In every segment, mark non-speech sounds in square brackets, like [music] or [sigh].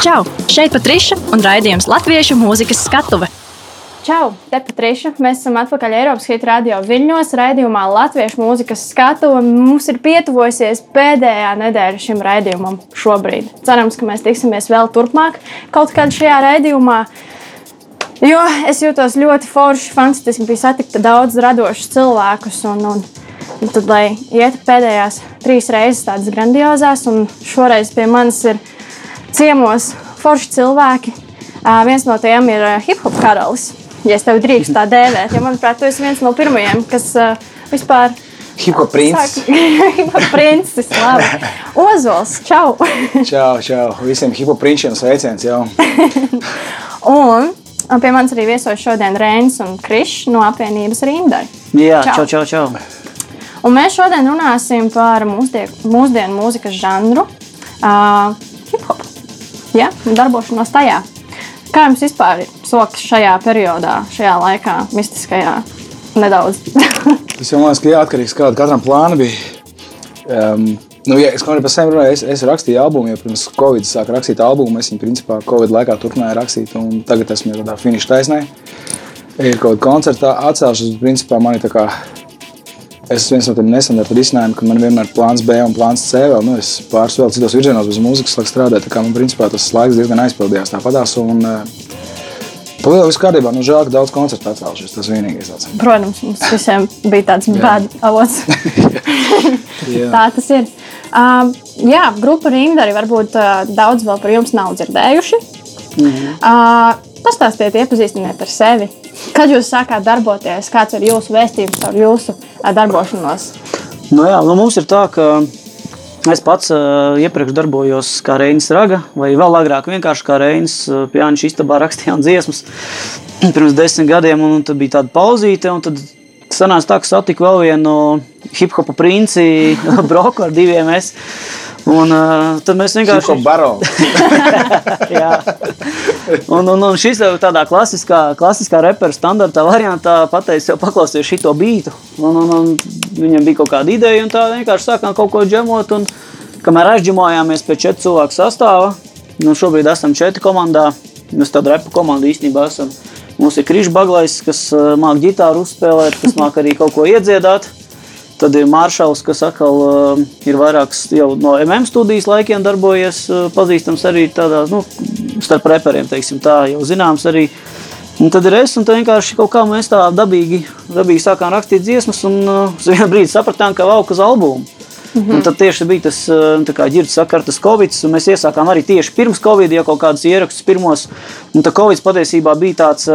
Čau! Šeit Patriša un raidījums Latviešu mūzikas skatuve. Čau, te Patriša. Mēs esam atpakaļ Eiropas Hit radio viļņos, raidījumā Latviešu mūzikas skatuve. Mums ir pietuvojusies pēdējā nedēļa šim raidījumam šobrīd. Cerams, ka mēs tiksimies vēl turpmāk kaut kad šajā raidījumā. Jo es jūtos ļoti forši, fantastiski. Bija satikta daudz radošus cilvēkus. Un, un, un tad, lai ietu pēdējās trīs reizes tādas grandiozās, un šoreiz pie manis ir ciemos forši cilvēki. Uh, viens no tiem ir uh, hip hop karalis, ja es tevi drīkstu tā dēvēt. Jo, manuprāt, tu esi viens no pirmajiem, kas uh, vispār. Hip hop princis. hip hop princis, labi. Ozols, čau! čau, čau. Visiem hip hop princiem sveiciens jau. [laughs] un, pie manis arī viesojas šodien Rēns un Krišs no apvienības Rīmdara. Jā, čau, čau, čau. Un mēs šodien runāsim par mūsdienu, mūsdienu mūzikas žanru, uh, hip hop. Ja? Darbošanos tajā. Kā jums vispār sokas šajā periodā, šajā laikā, mistiskajā? Nedaudz. [laughs] Man liekas, ka jāatkarīgs no katram plāna bija. Um, nu, ja es kaut kādā sevi runāju, es, es rakstīju albumu, jau pirms Covid sāku rakstīt albumu. Es viņu principā Covid laikā turpināju rakstīt, un tagad esmu jau tādā finiša taisnē. Ir kaut kāda koncerta atcelšanās, principā man ir tā kā es viens no tiem neseniem risinājumiem, ka man vienmēr ir plāns B un plāns C. Vēl, nu, es pāris vēl citos virzienos bez mūzikas strādāju. Tā kā man principā tas laiks diezgan aizpildījās tāpatās. Un, Palielā viss kārtībā. Nu, žēl, ka daudz koncertu atcēlušies. Tas vienīgais. Tāds. Protams, mums visiem bija tāds [laughs] bad avots. [laughs] Tā tas ir. Uh, jā, grupa Rindari varbūt uh, daudz vēl par jums nav dzirdējuši. Mm -hmm. uh, pastāstiet, iepazīstiniet ar sevi. Kad jūs sākāt darboties, kāds ir jūsu vēstījums par jūsu darbošanos? Nu jā, nu mums ir tā, ka es pats uh, iepriekš darbojos kā Reinis Raga, vai vēl agrāk vienkārši kā uh, pie Jānis istabā rakstījām dziesmas [clears throat] pirms desmit gadiem, un tad bija tāda pauzīte, un tad sanāca tā, ka satiku vēl vienu hip-hopa princi, [laughs] broku ar diviem es. Un, uh, tad mēs vienkārši tādu [laughs] Jā, un, un, un šis ir tādā klasiskā, klasiskā repera standarta variantā. Pateicis, jau paklausījos šo beigtu. Un, un, un viņam bija kaut kāda ideja, un tā vienkārši sākām kaut ko džemot. Un, kamēr aizģimojāmies pēc četru cilvēku sastāvā, nu šobrīd esam četri komandā. Mēs tādu repu komandu īstenībā esam. Mums ir Krišs Baglais, kas māca ģitāru uzspēlēt, kas māca arī kaut ko iedziedāt. Tad ir Māršals, kas atkal uh, ir vairākas jau no MM studijas laikiem darbojies, uh, pazīstams arī tādā, nu, starp reperiem, teiksim tā, jau zināms arī. Un tad ir es, un vienkārši kaut kā mēs tā dabīgi, dabīgi sākām rakstīt dziesmas, un uh, uz vienu brīdi sapratām, ka valk uz albumu. Mm -hmm. Un tad tieši bija tas ģērbs sakartas Covid, un mēs iesākām arī tieši pirms Covid jau kaut kādus ierakstus pirmos. Un tā Covid patiesībā bija tāds,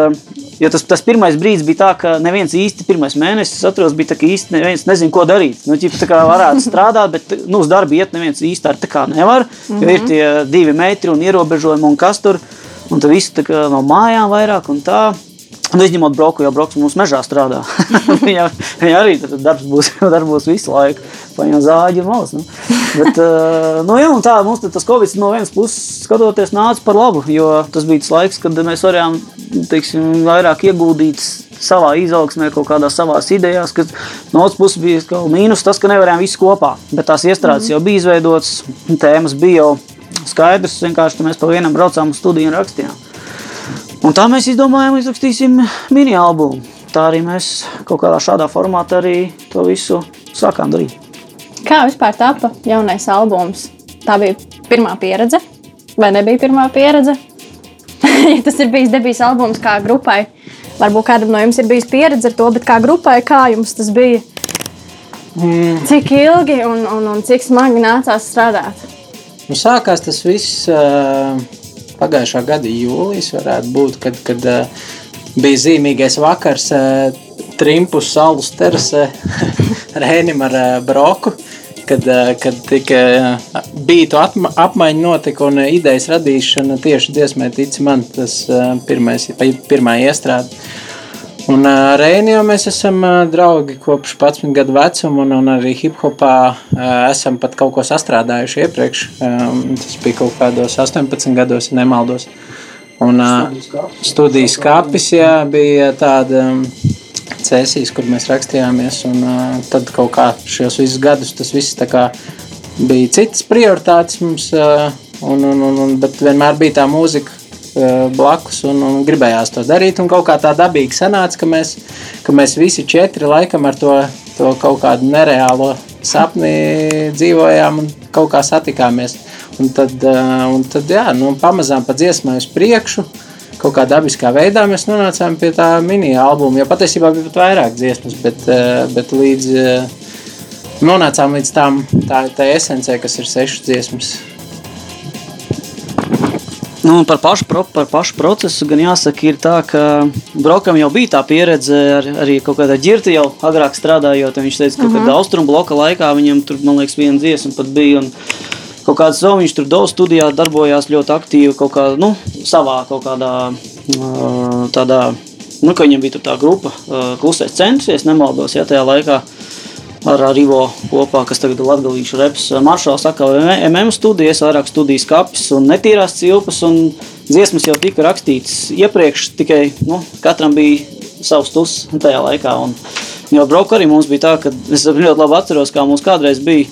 jo tas, tas pirmais brīdis bija tā, ka neviens īsti pirmais mēnesis, atceros, bija tā, ka īsti neviens nezin, ko darīt. Nu, ķipa, tā kā varētu [laughs] strādāt, bet nu, uz darbu iet neviens īsti ar tā kā nevar, jo mm -hmm. ir tie divi metri un ierobežojumi un kas tur. Un tad viss no mājām vairāk un tā. Nu, izņemot broku, jau broks mums mežā strādā. [laughs] viņa, viņa arī darbs būs, [laughs] darbs būs visu laiku. Paņem zāģi un malas. Nu. Bet, uh, nu, jā, tā, mums tas Covid no vienas puses skatoties nāca par labu, jo tas bija tas laiks, kad mēs varējām teiksim, vairāk ieguldīt savā izaugsmē, kaut kādās savās idejās, ka no otras puses bija mīnus tas, ka nevarējām visu kopā, bet tās iestrādes mm -hmm. jau bija izveidotas, tēmas bija jau skaidrs, vienkārši mēs pa vienam braucām uz studiju un rakstījām. Un tā mēs izdomājām, izrakstīsim mini albumu. Tā arī mēs kaut kādā šādā formātā arī to visu sākām darīt. Kā vispār tapa jaunais albums? Tā bija pirmā pieredze, vai nebija pirmā pieredze? [laughs] Tas ir bijis debijas albums kā grupai. Varbūt kādam no jums ir bijis pieredze ar to, bet kā grupai, kā jums tas bija? Mm. Cik ilgi un, un, un cik smagi nācās strādāt? Nu, sākās tas viss. Uh pagājušā gada jūlijas, varētu būt, kad, kad uh, bija zīmīgais vakars uh, Trimpus salas terasē [laughs] Rēnim ar uh, Broku. Kad, kad tika bītu apmaiņa notika un idejas radīšana tieši dziesmē, tic man, tas pirmais, pirmā iestrāde. Un uh, Reinijā mēs esam uh, draugi kopš 11 gadu vecuma, un, un arī hip hopā uh, esam pat kaut ko sastrādājuši iepriekš. Um, tas bija kaut kādos 18 gados, ja nemaldos. Un uh, studijas kapis jā, bija tāda um, cēsīs, kur mēs rakstījāmies, un uh, tad kaut kā šos visus gadus tas viss tā kā bija citas prioritātes mums uh, un, un, un, un, bet vienmēr bija tā mūzika blakus, un, un gribējās to darīt. Un kaut kā tā dabīgi sanāca, ka mēs, ka mēs visi četri laikam ar to, to kaut kādu nereālo sapni dzīvojām un kaut kā satikāmies. Un tad, uh, un tad jā, nu, pamazām pa dziesmai uz priekšu. Kaut kā dabiskā veidā mēs nonācām pie tā mini-albuma. Jo patiesībā bija pat vairāk dziesmas, bet, uh, bet līdz nonācām līdz tām, tā, tā esencē, kas ir sešas dziesmas. Nu, par, pašu, par pašu procesu gan jāsaka, ir tā, ka Brokam jau bija tā pieredze ar, arī kaut kādā ģirta jau agrāk strādājot. Viņš teica, ka mm -hmm. austrumu bloka laikā viņam tur, man liekas, viena dziesma pat bija. Un, Kaut kādā savā viņš tur daudz studijā darbojās ļoti aktīvi, kaut kā, nu, savā kaut kādā ā, tādā, nu, ka viņam bija tā grupa, ā, klusais centrs, ja nemaldos, ja tajā laikā ar ar Ivo kopā, kas tagad ir latgalīšu reps. Maršals saka, MM studijas, vairāk studijas kapis un netīrās cilpas, un dziesmas jau tika rakstītas iepriekš, tikai nu, katram bija savs tus tajā laikā. Un, jo arī mums bija tā, ka es ļoti labi atceros, kā mums kādreiz bija.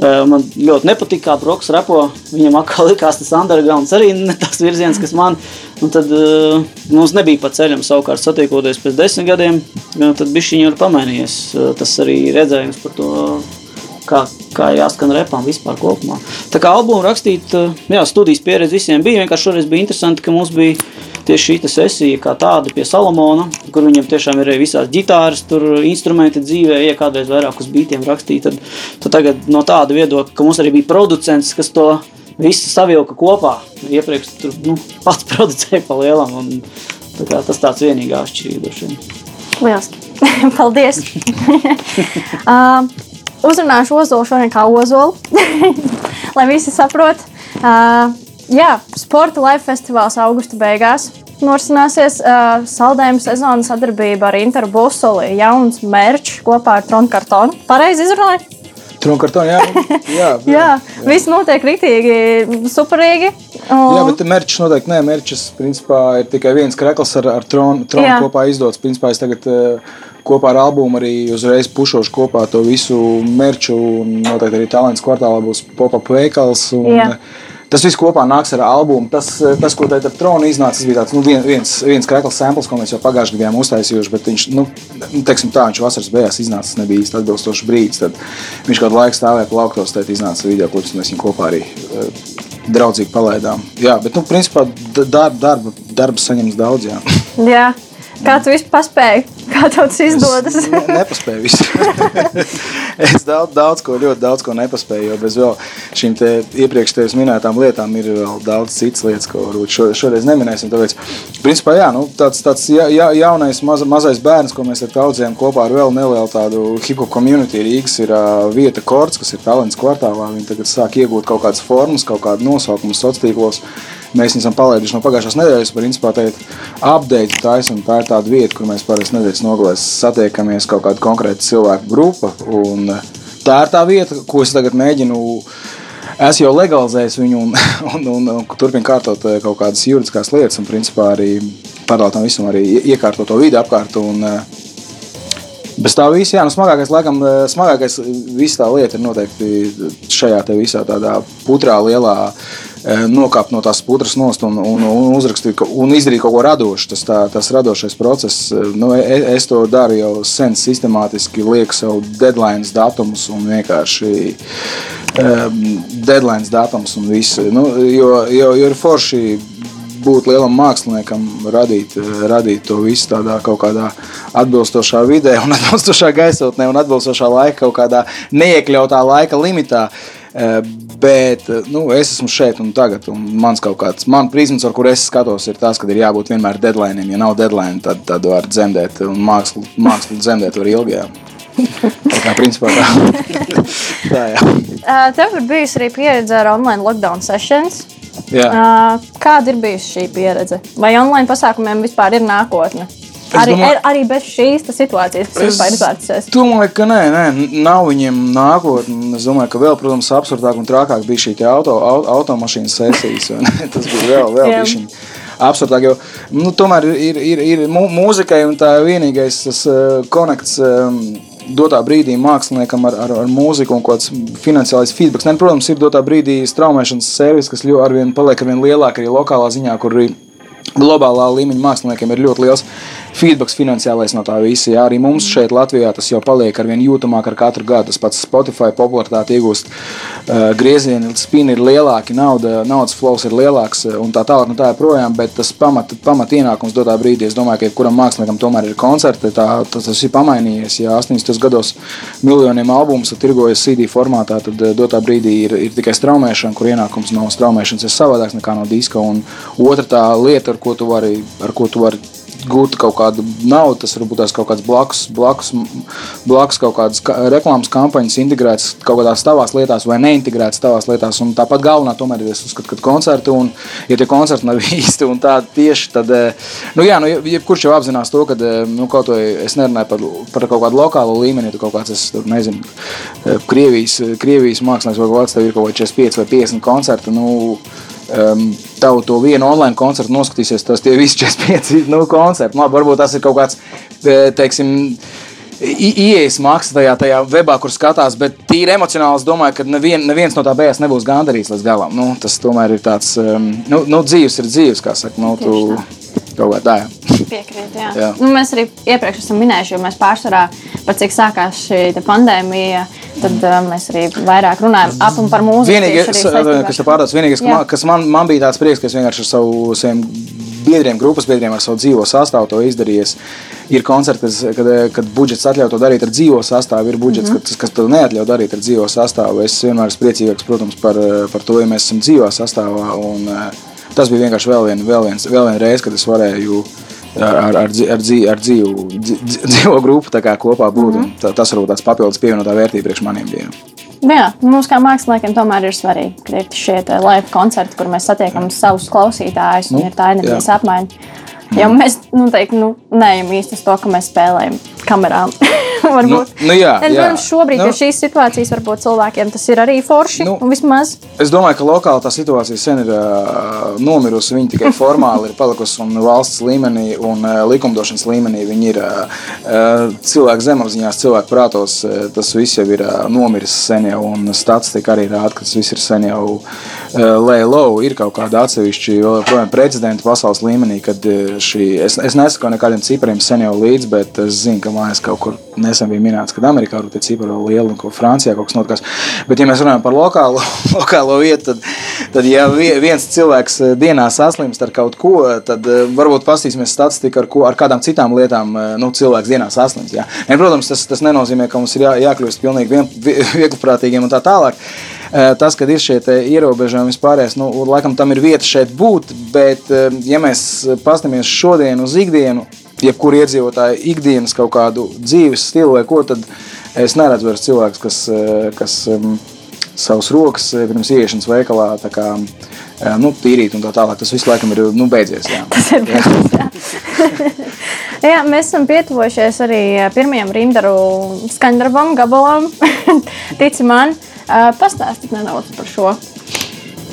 Eh, Man ļoti nepatīk, kā Broks repo. Viņam atkal likās tas undergrounds arī ne tas virziens, kas man. Un tad uh, mums nebija pa ceļam savukārt satiekoties pēc desmit gadiem. Tad bišķiņi ir pamainījies. Uh, Tas arī redzējums par to, kā, kā jāskan repām vispār kopumā. Tā kā albumu rakstīt, uh, jā, studijas pieredze visiem bija. Vienkārši šoreiz bija interesanti, ka mums bija tieši šī sesija kā tāda pie Salamona, kur viņam tiešām ir arī visās ģitāras, tur instrumenti dzīvē, ja kādreiz vairāk uz beatiem rakstīja, tad, tad tagad no tāda viedokļa, ka mums arī bija producents, kas to visu savilka kopā. Iepriekš tur nu, pats [laughs] producēja pa lielam, un tā kā, tas tāds vienīgā atšķirība. vien. Lieliski. [laughs] Paldies! [laughs] uh, uzrunāšu Ozolu šodien kā Ozolu, [laughs] lai visi saprot. Uh, jā, sporta live festivāls augusta beigās. Norisināsies uh, saldējuma sezonas sadarbība ar Interbusoli, jauns mērķis kopā ar Tronkartonu. Pareizi izrunāju? Tronkartoni, [laughs] jā, jā, Jā, viss notiek rītīgi, superīgi. Un- Jā, bet mērķis noteikti nē, mērķis principā ir tikai viens krekls ar, ar tronu, tronu Jā. kopā izdots. Principā es tagad eh, kopā ar albumu arī uzreiz pušošu kopā to visu un Noteikti arī talants kvartālā būs pop-up veikals. un, Jā. Tas viss kopā nāks ar albumu. Tas, tas ko ar tronu iznāca, tas bija tāds, nu, vien- viens, viens krekls samples, ko mēs jau pagājušajā gadā bijām uztaisījuši. Bet viņš, nu, teiksim tā, viņš vasaras beigās iznāca, tas nebija īsti atbilstošs brīdis. Tad viņš kādu laiku stāvēja pie lauktos, tad iznāca video klips, un mēs viņu kopā arī eh, draudzīgi palaidām. Jā, bet, nu, principā, darba, darba, darbs saņems daudz. Jā. Jā. Kā tu vispār paspēji? Kā tev tas izdodas? Es ne, nepaspēju visu. [laughs] es daudz, daudz ko, ļoti daudz ko nepaspēju. Jo bez vēl šīm te iepriekš tevis minētām lietām ir vēl daudz citas lietas, ko varbūt šo, šoreiz neminēsim. Tāpēc, principā, jā, nu, tāds, tāds ja, ja, jaunais maz, mazais bērns, ko mēs ar audzējām kopā ar vēl nelielu tādu hip hop community Rīgas, ir uh, vieta Korts, kas ir talants kvartālā. Viņi tagad sāk iegūt kaut kādas formas, kaut kādu nosaukumu sociālos tīklos. Mēs viņus esam palaiduši no pagājušās nedēļas, principā teikt, update taisa, un tā ir tāda vieta, kur mēs parasti nedēļas nogalēs satiekamies kaut kāda konkrēta cilvēku grupa, un eh, tā ir tā vieta, ko es tagad mēģinu, es jau legalizēju viņu un, [laughs] un, un, un turpinu kārtot eh, kaut kādas juridiskās lietas, un principā arī paralēli tam visam arī ie- iekārtot to vidi apkārt, un eh, Bez tā visa, jā, nu, smagākais, laikam, smagākais visa tā lieta ir noteikti šajā te visā tādā putrā lielā eh, nokāpt no tās putras nost un, un, un uzrakstīt un izdarīt kaut ko radošu. Tas, tā, tas radošais process, eh, nu, es, es to daru jau sen sistemātiski, lieku sev deadline datumus un vienkārši um, deadline datums un viss. Nu, jo, jo, jo ir forši būt lielam māksliniekam, radīt, eh, radīt to visu tādā kaut kādā atbilstošā vidē, un [laughs] atbilstošā gaisotnē, un atbilstošā laika, kaut kādā neiekļautā laika limitā. Eh, Bet nu, es esmu šeit un tagad, un mans kaut kāds man prizmas, ar kur es skatos, ir tas, ka ir jābūt vienmēr deadline. Ja nav deadline, tad, tad var dzemdēt, un mākslu, mākslu dzemdēt var ilgi. jā. Tā kā principā tā. [laughs] tā jā. Tev ir bijusi arī pieredze ar online lockdown sessions. jā. Kāda ir bijusi šī pieredze? Vai online pasākumiem vispār ir nākotne? Es Arī, domāju- ar, arī bez šīs tas situācijas, kas vispār ir izvērtusies. domāju, ka nē, nē, nav viņiem nākotnē. Es domāju, ka vēl, protams, absurdāk un trakāk bija šī auto, au- automašīnas sesijas. [laughs] Tas bija vēl, vēl Jā. bišķiņ absurdāk. Jo, nu, tomēr ir, ir, ir mūzikai un tā vienīgais tas uh, konekts. Um, dotā brīdī māksliniekam ar, ar, ar mūziku un kāds finansiālais feedback. Ne, protams, ir dotā brīdī straumēšanas servis, kas ļoti arvien paliek arvien lielāk arī lokālā ziņā, kur arī globālā līmeņa māksliniekiem ir ļoti liels feedback finansiālais no tā visa. Jā, arī mums šeit Latvijā tas jau paliek ar vien jūtamāk ar katru gadu. Tas pats Spotify popularitāte iegūst uh, griezieni, spini ir lielāki, nauda, naudas flows ir lielāks un tā tālāk un tā joprojām, bet tas pamat, pamat ienākums dotā brīdī, es domāju, ka jebkuram māksliniekam tomēr ir koncerti, tā, tas, tas ir pamainījies. Ja 80. gados miljoniem albumus tirgojas CD formātā, tad dotā brīdī ir, ir tikai straumēšana, kur ienākums no straumēšanas ir savādāks nekā no diska. Un otra tā lieta, ar ko tu vari, ar ko tu vari gūt kaut kādu naudu. Tas varbūt tās kaut kāds blakus, blakus, blakus kaut kādas reklāmas kampaņas integrētas kaut kādās tavās lietās vai neintegrētas tavās lietās. Un tāpat galvenā tomēr ir, es uzskatu, ka koncerti un, ja tie koncerti nav [laughs] īsti un tā tieši, tad, eh, nu jā, nu, jebkurš jau apzinās to, ka, eh, nu, kaut vai es nerunāju par, par kaut kādu lokālu līmeni, ja kaut kāds, es tur nezinu, eh, Krievijas, Krievijas mākslinieks vai kaut kāds tev ir kaut vai 45 vai 50 koncerti, nu, um, tavu to vienu online koncertu noskatīsies, tas tie visi 45 nu, koncerti. Labi, varbūt tas ir kaut kāds, teiksim, Ielas maksa tajā, tajā webā, kur skatās, bet tīri emocionāli es domāju, ka nevien, neviens no tā beigās nebūs gandarīts līdz galam. Nu, tas tomēr ir tāds, um, nu, nu dzīves ir dzīves, kā saka. Nu, tu, kaut kā tā. Piekrīt, jā. jā. Nu, mēs arī iepriekš esam minējuši, jo mēs pārsvarā par cik sākās šī pandēmija. Tad uh, mēs arī vairāk runājam ap un par mūziku. Vienīgais, kas pārdās, vienīgais, man, kas man, man bija tāds prieks, ka es vienkārši ar savu, saviem biedriem, grupas biedriem ar savu dzīvo sastāvu to izdarījies. Ir koncerti, kad, kad budžets atļauj to darīt ar dzīvo sastāvu, ir budžets, mm -hmm. kas, kas to neatļauj darīt ar dzīvo sastāvu. Es vienmēr esmu priecīgāks, protams, par, par to, ja mēs esam dzīvā sastāvā. Un, tas bija vienkārši vēl viena vēl viens, vēl vien reize, kad es varēju ar, ar, ar, ar, dzīvu, ar dzīvu, [laughs] dzīvo grupu kopā būt. Mm -hmm. Tas varbūt tāds papildus pievienotā vērtība priekš maniem bija. Nu jā, mums kā māksliniekiem tomēr ir svarīgi, ka ir šie live koncerti, kur mēs satiekam savus klausītājus nu, un ir tā enerģijas apmaiņa. Jo mēs nu, teik, nu, neejam īsti uz to, ka mēs spēlējam kamerām. [laughs] [laughs] Nu, nu jā, ne, jā. Protams, šobrīd, nu, jo šīs situācijas varbūt cilvēkiem tas ir arī forši. Nu, vismaz. Es domāju, ka lokāli tā situācija sen ir uh, nomirusi. Viņa tikai [laughs] formāli ir palikusi un valsts līmenī un uh, likumdošanas līmenī. Viņi ir uh, cilvēku zemapziņās, cilvēku prātos. Uh, tas viss jau ir uh, nomiris sen jau, un statistika arī rāda, ka tas viss ir sen jau uh, lej low. Ir kaut kāda atsevišķa, joprojām precedenta pasaules līmenī, kad šī, es, es nesaku nekādiem cipariem sen jau līdzi, bet es zinu, ka mājās kaut kur nesen bija minēts, ka Amerikā ir tie cipari vēl lieli un ko Francijā kaut kas notikās. Bet, ja mēs runājam par lokālo, [laughs] lokālo vietu, tad, tad, ja viens cilvēks eh, dienā saslimst ar kaut ko, tad eh, varbūt pastīsimies statistiku, ar, ko, ar kādām citām lietām eh, nu, cilvēks dienā saslimst. Ja? Un, protams, tas, tas nenozīmē, ka mums ir jā, jākļūst pilnīgi vien, [laughs] viegliprātīgiem un tā tālāk. Tas, kad ir šie ierobežojumi vispārējais, nu, laikam tam ir vieta šeit būt, bet, ja mēs paskatāmies šodien uz ikdienu, jebkura iedzīvotāja ikdienas kaut kādu dzīves stilu vai ko, tad es neredzu vairs cilvēkus, kas, eh, kas savus rokas eh, pirms ieiešanas veikalā kā, eh, nu, tīrīt un tā tālāk. Tas viss laikam ir nu, beidzies. Jā. Tas ir beidzies, jā. [laughs] jā, mēs esam pietuvojušies arī pirmajam rindaru skaņdarbam, gabalam. [laughs] Tici man, pastāstīt nedaudz par šo.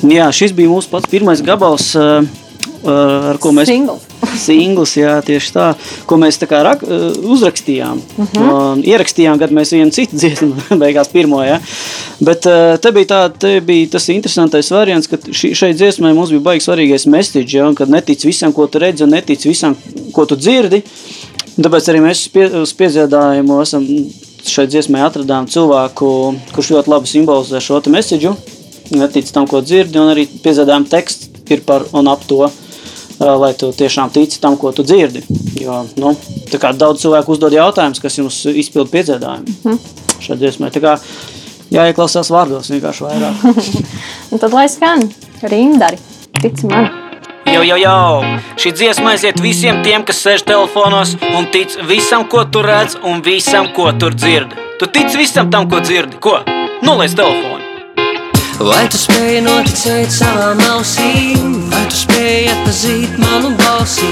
Jā, šis bija mūsu pats pirmais gabals, ar ko mēs... Singles [laughs] singls, jā, tieši tā, ko mēs tā kā rak, uzrakstījām. Uh -huh. ierakstījām, kad mēs vienu citu [laughs] dziesmu beigās pirmo, jā. Bet te bija, tā, te bija tas interesantais variants, ka ši, šai dziesmai mums bija baigi svarīgais message, jā, kad netic visam, ko tu redzi, un netic visam, ko tu dzirdi. Tāpēc arī mēs uz piedziedājumu esam šai dziesmai atradām cilvēku, kurš ļoti labi simbolizē šo message, netic tam, ko dzirdi, un arī piedziedājumu teksts ir par un ap to lai tu tiešām tici tam, ko tu dzirdi. Jo, nu, daudz cilvēku uzdod jautājumus, kas jums izpild piedzēdājumu mm -hmm. šajā kā jāieklausās vārdos vienkārši vairāk. [laughs] tad lai skan rindari, tici man! Jo, jo, jo! Šī dziesma aiziet visiem tiem, kas sēž telefonos un tic visam, ko tu redz, un visam, ko tur dzirdi. Tu tici visam tam, ko dzirdi. Ko? Noliec telefonu! Vai tu spēji noticēt savām ausīm, vai tu spēji atpazīt manu balsī,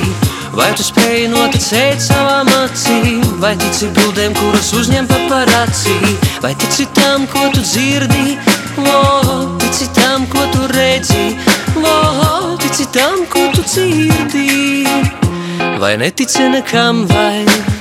vai tu spēji noticēt savām acīm, vai tici bildēm, kuras uzņem paparacī, vai tici tam, ko tu dzirdi, oh, tici tam, ko tu redzi, oh, tici tam, ko tu dzirdi, vai netici nekam vairs.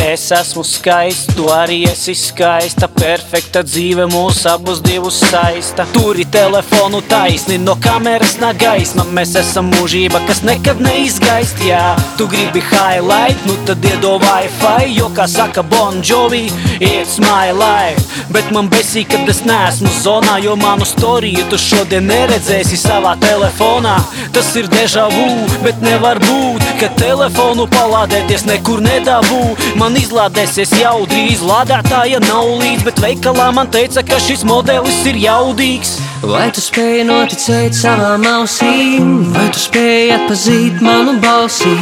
Es esmu skaists, tu arī esi skaista. Perfekta dzīve mūs abus divus saista. Turi telefonu taisni, no kameras nāk gaisma. Mēs esam mūžība, kas nekad neizgaist. Jā, tu gribi highlight, nu tad iedo Wi-Fi. Jo, kā saka Bon Jovi, it's my life. Bet man besī, kad es neesmu zonā, jo manu storiju tu šodien neredzēsi savā telefonā. Tas ir deja vu, bet nevar būt, ka telefonu palādēties nekur nedabū. Man izlādēsies jau drīz, lādētāja nav līdz, bet veikalā man teica, ka šis modelis ir jaudīgs. Vai tu spēj noticēt savām ausīm, vai tu spēj atpazīt manu balsi,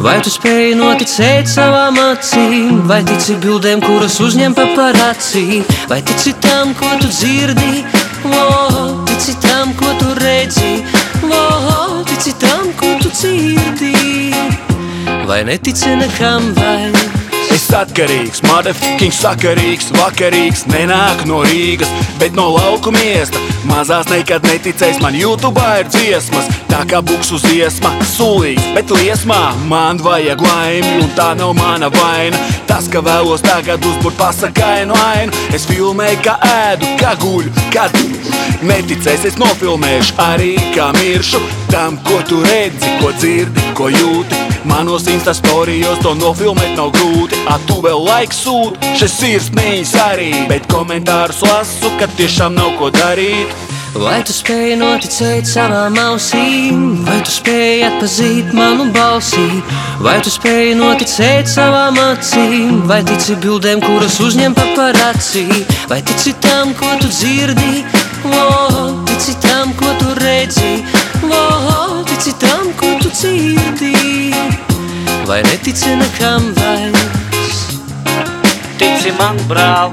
vai tu spēj noticēt savām acīm, vai tici bildēm, kuras uzņem paparacī, vai tici tam, ko tu dzirdi, oh, tici tam, ko tu redzi, oh, tici tam, ko tu dzirdi, vai netici nekam vairs. Es atkarīgs, motherfucking sakarīgs, vakarīgs, nenāk no Rīgas, bet no lauku miesta. Mazās nekad neticēs, man YouTube ir dziesmas, tā kā buksu dziesma, sulīgs, bet liesmā man vajag laimi, un tā nav mana vaina. Tas, ka vēlos tagad uzbūrt pasakainu ainu, es filmēju, kā ēdu, kā guļu, kā dūru. Neticēs, es nofilmēšu arī kā miršu tam, ko tu redzi, ko dzirdi, ko jūti. Manos Insta storijos to nofilmēt nav grūti. A tu vēl laiks sūti, šis ir smējas arī. Bet komentārus lasu, ka tiešām nav ko darīt. Vai tu spēj noticēt savām ausīm, vai tu spēj atpazīt manu balsi, vai tu spēj noticēt savām acīm, vai tici bildēm, kuras uzņem paparacī, vai tici tam, ko tu dzirdi, oh, tici tam, ko tu redzi, oh, tici tam, ko tu dzirdi, vai netici nekam vairs, Tici man, brāl,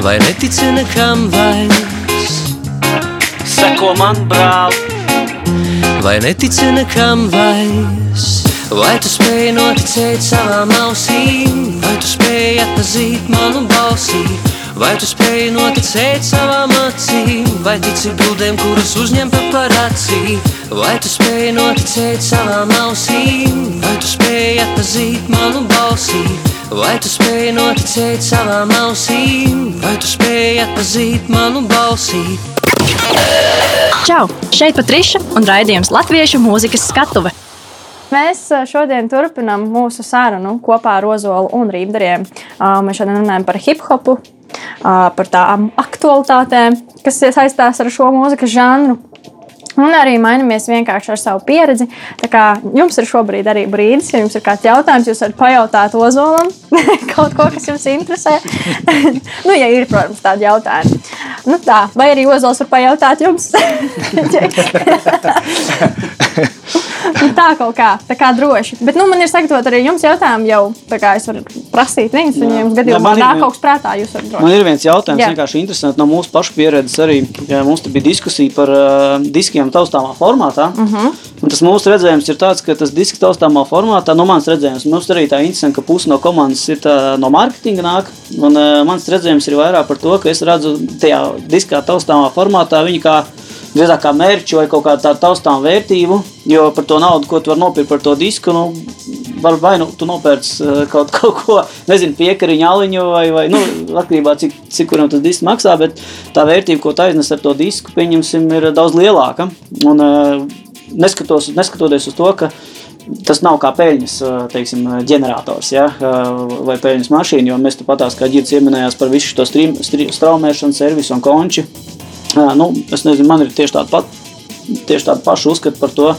vai netici nekam vairs. seko man, brāl. Vai netici nekam vairs? Vai tu spēj noticēt savām ausīm, vai tu spēj atpazīt manu balsi, vai tu spēj noticēt savām acīm, vai tici bildēm, kuras uzņem paparacī, vai tu spēj noticēt savām ausīm, vai tu spēj atpazīt manu balsi, vai tu spēj noticēt savām ausīm, vai tu spēj atpazīt manu balsi. Čau! Šeit Patriša un raidījums Latviešu mūzikas skatuve. Mēs ā, šodien turpinām mūsu sarunu kopā ar Ozolu un Rībdariem. Ā, Mēs šodien runājam par hip hopu, ā, par tām aktualitātēm, kas saistās ar šo mūzikas žanru. Un arī mainamies vienkārši ar savu pieredzi. Tā kā jums ir šobrīd arī brīdis, ja jums ir kāds jautājums, jūs varat pajautāt Ozolam [laughs] kaut ko, kas jums interesē. [laughs] nu, ja ir, protams, tādi jautājumi. Nu, tā, vai arī Ozols var pajautāt jums? [laughs] Nu, tā kaut kā, tā kā droši. Bet nu, man ir sagatavot arī jums jautājumi, jau tā kā es varu prasīt viņus. Viņiem gadījumā man ir nāk vien- kaut kas prātā, jūs varat droši. Man ir viens jautājums, Jā. kas vienkārši interesants no mūsu pašu pieredzes. Arī ja mums te bija diskusija par uh, diskiem taustāmā formātā. Uh Mhm. -huh. Un tas mūsu redzējums ir tāds, ka tas disks taustāmā formātā, no manas redzējums, mums arī tā interesanti, ka puse no komandas ir tā, no mārketinga nāk. Un uh, mans redzējums ir vairāk par to, ka es redzu tajā diskā taustāmā formātā viņu kā drīzāk kā mērķi vai kaut kādu tādu taustām vērtību, jo par to naudu, ko tu vari nopirkt par to disku, nu, var vai nu tu nopērci uh, kaut, [laughs] kaut ko, nezinu, piekariņu, aliņu vai, vai nu, atkarībā cik, cik kuram tas disks maksā, bet tā vērtība, ko tu aiznes ar to disku, pieņemsim, ir daudz lielāka. Un, uh, neskatos, neskatoties uz to, ka tas nav kā peļņas uh, teiksim, ģenerators ja? vai peļņas mašīna, jo mēs tu patās, kā ģirds ieminējās par visu šo stream, stri, straumēšanu, servisu un konči. Uh, nu, es nezinu, man ir tieši tāda pat, tieši tāda paša uzskata par to,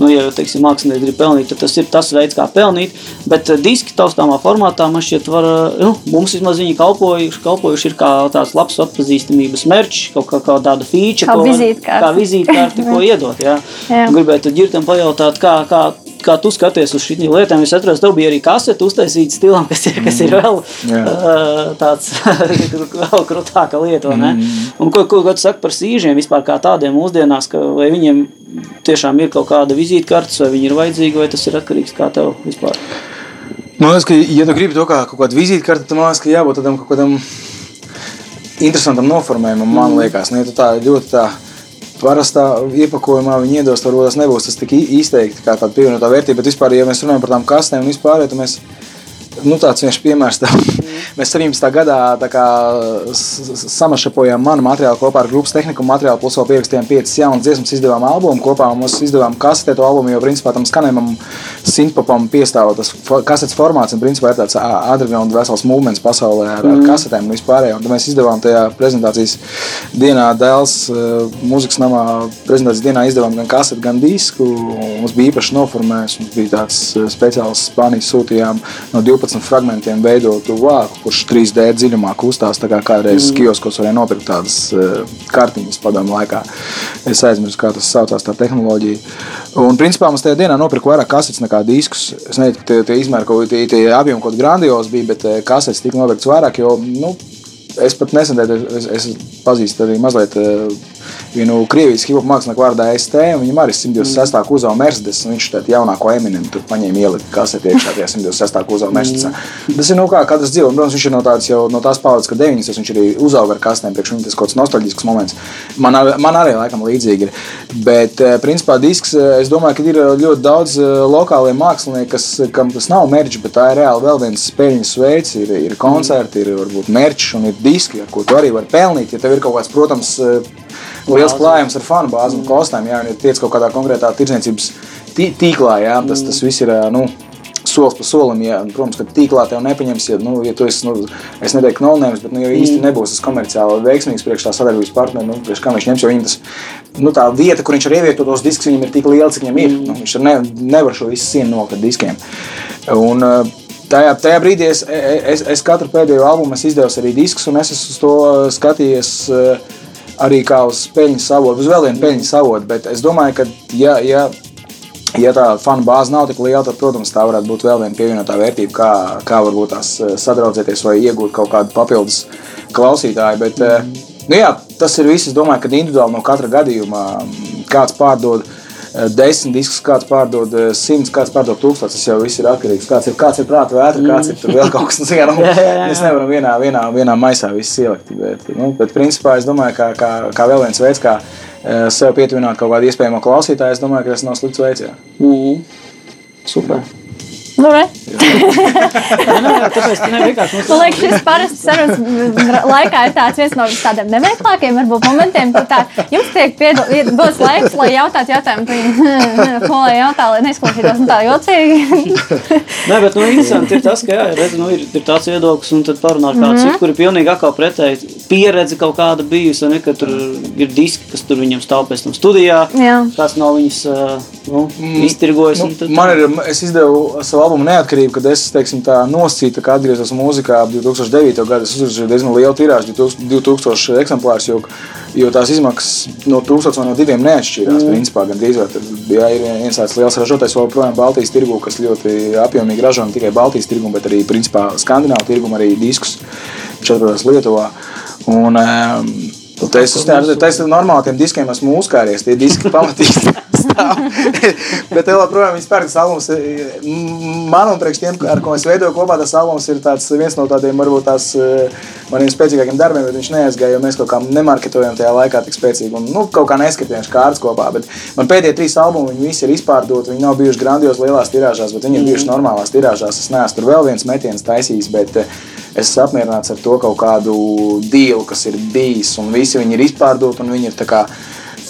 nu, ja teiksim, mākslinieks grib pelnīt, tad tas ir tas veids, kā pelnīt. Bet uh, diski taustāmā formātā man šķiet, var, uh, nu, mums vismaz viņi kalpojuši, kalpojuši ir kā tāds labs atpazīstamības merčs, kaut kā, kā tāda feature, Kā ko vizītkārte. Kā vizītkārti, ko [laughs] iedot. Jā. Jā. Gribētu ģirtam pajautāt, kā, kā, kā tu skaties uz šīm lietām. Es atradu, tev bija arī kasete uztaisīta stilam, kas ir, kas ir vēl Jā. uh, tāds [laughs] vēl krūtāka lieta. ne? Un ko, ko, ko tu saki par sīžiem vispār kā tādiem mūsdienās, ka vai viņiem tiešām ir kaut kāda vizītkartes, vai viņi ir vajadzīgi, vai tas ir atkarīgs kā tev vispār? Man liekas, ka, ja tu gribi to kā kaut kādu vizītkarti, tad man liekas, ka jābūt tādam kaut kādam interesantam noformējumam. Man liekas, ne, ja tu tā ļoti tā parastā iepakojumā viņi iedos, varbūt tas nebūs tas tik izteikti kā tāda pievienotā vērtība. Bet vispār, ja mēs runājam par tām kastēm un vispār, ja mēs nu, tāds vienkārši piemērs. Tā. Mēs 17. gadā kā, samašapojām manu materiālu kopā ar grupas tehniku materiālu, plus vēl pierakstījām piecas jaunas dziesmas, izdevām albumu kopā. un Mēs izdevām kasetētu albumu, jo principā tam skanējumam synthpopam piestāv tas kasetes formāts. Un principā ir tāds underground vesels movements pasaulē ar, ar kasetēm un vispārējo. Un mēs izdevām tajā prezentācijas dienā Dēls uh, mūzikas namā prezentācijas dienā izdevām gan kaseti, gan disku. Mums bija īpaši noformēts, mums bija tāds uh, speciāls Spānijas sūtījām no 12 fragmentiem veidotu vāku, kurš 3D dziļumā kustās. Tā kā kādreiz mm. kioskos varēja nopirkt tādas uh, kartiņas padomu laikā. Es aizmirsu, kā tas saucās, tā tehnoloģija. Un, principā, mums tajā dienā nopirka vairāk kasetes nekā diskus. Es nezinu, tie, tie izmēri, kaut tie, tie apjomi kaut grandiozi bija, bet eh, kasetes tika nopirktas vairāk, jo, nu, Es pat nesen es, es pazīstu arī mazliet uh, vienu krievijas hip hop mākslinieku vārdā ST. Viņam arī 126. Mm. uzauga Mercedes. un Viņš tādu jaunāko Eminem tur paņēma ielikt kaseti iekšā tajā 126. uzauga Mercedes. Mm. Tas ir nu, kā katrs dzīvo. Protams, viņš ir no tādas jau no tās paudzes, ka 90. viņš arī uzauga ar kastēm. Priekš viņam tas kaut kāds nostalģisks moments. Man, man arī laikam līdzīgi ir. Bet, eh, principā, disks, eh, es domāju, ka ir ļoti daudz eh, lokālie mākslinieki, kas, kam tas nav merģis, bet tā ir reāli vēl viens spēļņas veids. Ir, ir koncerti, ir varbūt merķis un ir diski, ar ko tu arī vari pelnīt. Ja tev ir kaut kāds, protams, eh, liels klājums ar fanu bāzi un kostēm, jā, un ja tiec kaut kādā konkrētā tirdzniecības tī- tīklā, jā, tas, tas viss ir. Nu, Solis pa solim, ja, protams, ka tīklā tev nepaņems, ja, nu, ja tu esi, nu, es neteiktu, nolēmums, bet, nu, ja īsti nebūs tas komerciāli veiksmīgs priekš tā sadarbības partneri, nu, priekš kā viņš ņems, jo viņam tas, nu, tā vieta, kur viņš var ievietot tos diskus, viņam ir tik liela, cik viņam ir. Nu, viņš ne, nevar šo visu sienu nokļūt ar diskiem. Un, Tajā, tajā brīdī es, es, es katru pēdējo albumu izdevis arī diskus, un es esmu uz to skatījies eh, arī kā uz peļņas avotu, uz vēl vienu peļņas avotu. Bet es domāju, ka, ja, ja, ja tā fanu bāze nav tik liela, tad, protams, tā varētu būt vēl viena pievienotā vērtība, kā, kā varbūt tās eh, sadraudzēties vai iegūt kaut kādu papildus klausītāju. Bet, mm. nu, jā, tas ir viss. Es domāju, ka individuāli no katra gadījuma mm, kāds pārdod. Eh, Desmit diskus, kāds pārdod eh, simts, kāds pārdod tūkstotis. Tas jau viss ir atkarīgs. Kāds ir, kāds ir prāta vētra, kāds ir vēl kaut kas [laughs] tāds. Nu, mēs nevaram vienā, vienā, vienā maisā visu ielikt. Bet, nu, bet principā es domāju, ka kā, kā vēl viens veids, kā eh, sev pietuvināt kaut kādu iespējamo klausītāju, es domāju, ka tas nav slikts veids. Jā. Mm. Super. Nu, re. Nē, nē, tāpēc ne, vienkārši mums Man liekas, šis parasti sarunas laikā ir tāds viens no tādiem neveiklākiem varbūt, momentiem. Tā, jums tiek piedal- dots laiks, lai jautātu jautājumu, viņi [laughs] ko lai jautā, lai neizklausītos nu, tā jocīgi. Nē, bet nu, interesanti ir tas, ka jā, redz, nu, ir, ir tāds viedoklis, un tad parunā ar kādu Mhm. citu, kur ir pilnīgi atkal pretēji. Pieredze kaut kāda bijusi, vai ne, ka tur ir diski, kas tur viņam stāv pēc tam studijā. Jā. Kāds nav viņus uh, nu, iztirgojis. un Nu, tad- man ir, es izdevu savu albumu Neatkarību, kad es teiksim, tā nosacīju, tā kā atgriezos mūzikā ap 2009. gadu. Es uzrakstīju diezgan lielu tirāžu, 2000 2000 eksemplārus, jo, jo tās izmaksas no 1000 vai no 2 neatšķīrās. Mm. Principā, gan drīz vai bija ir viens tāds liels ražotājs vēl projām Baltijas tirgu, kas ļoti apjomīgi ražo ne tikai Baltijas tirgu, bet arī principā, Skandināvu tirgu, arī diskus. Atrodas Lietuvā. Un, um, esmu tas normāli, tiem diskiem esmu uzkāries. Tie diski pamatīgi [laughs] stāv. [laughs] Bet vēl joprojām viņas pērk tas albums. Man un priekš tiem, ar ko es veidoju kopā, tas albums ir tāds, viens no tādiem varbūt tās eh, maniem spēcīgākiem darbiem, bet viņš neaizgāja, jo mēs kaut kā nemarketojam tajā laikā tik spēcīgi un nu, kaut kā neskatījām kārtas kopā. Bet man pēdējie trīs albumi, viņi visi ir izpārdoti, viņi nav bijuši grandiozi lielās tirāžās, bet viņi ir bijuši normālās tirāžās. Es neesmu tur vēl viens metiens taisījis, bet eh, es esmu apmierināts ar to kaut kādu dīlu, kas ir bijis, un visi viņi ir izpārdoti, un viņi ir tā kā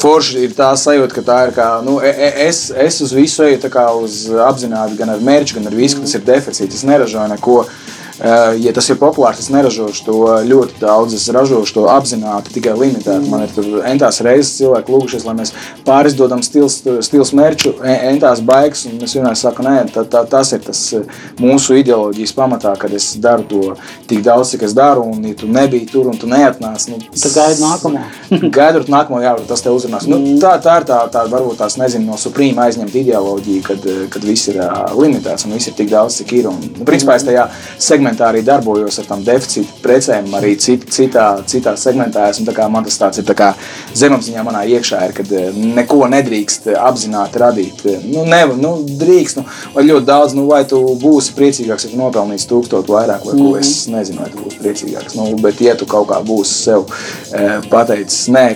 Forši ir tā sajūta, ka tā ir kā, nu, e- e- es, es uz visu eju uz apzināti, gan ar mērķu, gan ar visu, ka tas ir deficīts. Es neražoju neko. Eh, Ja tas ir populārs, es neražošu to ļoti daudz. Es ražošu to apzināti, tikai limitēti. Man ir tur entās reizes cilvēki lūgušies, lai mēs pārizdodam stils, stils mērķu, e- entās baigas. Un es vienmēr saku, nē, tā, tā, tas ir tas eh, mūsu ideoloģijas pamatā, kad es daru to tik daudz, cik es daru. Un, ja tu nebija tur un tu neatnāc, nu, Tad gaidi nākamo. [laughs] Gaidot nākamo, jā, tas te uzrunās. Nu, tā, tā ir tā, tā varbūt tās, nezinu, no suprīma aizņemta ideoloģija, kad, eh, kad viss ir uh, limitēts un viss ir tik daudz, cik ir. Un, nu, principā es tajā segmentā arī darbojos ar tām deficīta precēm, arī cit, citā, citā segmentā. Esmu, tā kā, man tas tāds ir tā zemapziņā manā iekšā, ir, kad eh, neko nedrīkst eh, apzināti radīt. Eh, Nu, nevar, nu, drīkst, nu, vai ļoti daudz, nu, vai tu būsi priecīgāks, ja nopelnīsi tūkstotu vairāk, vai ko es nezinu, vai tu būsi priecīgāks. Nu, bet, ja tu kaut kā būsi sev e, pateicis, nē,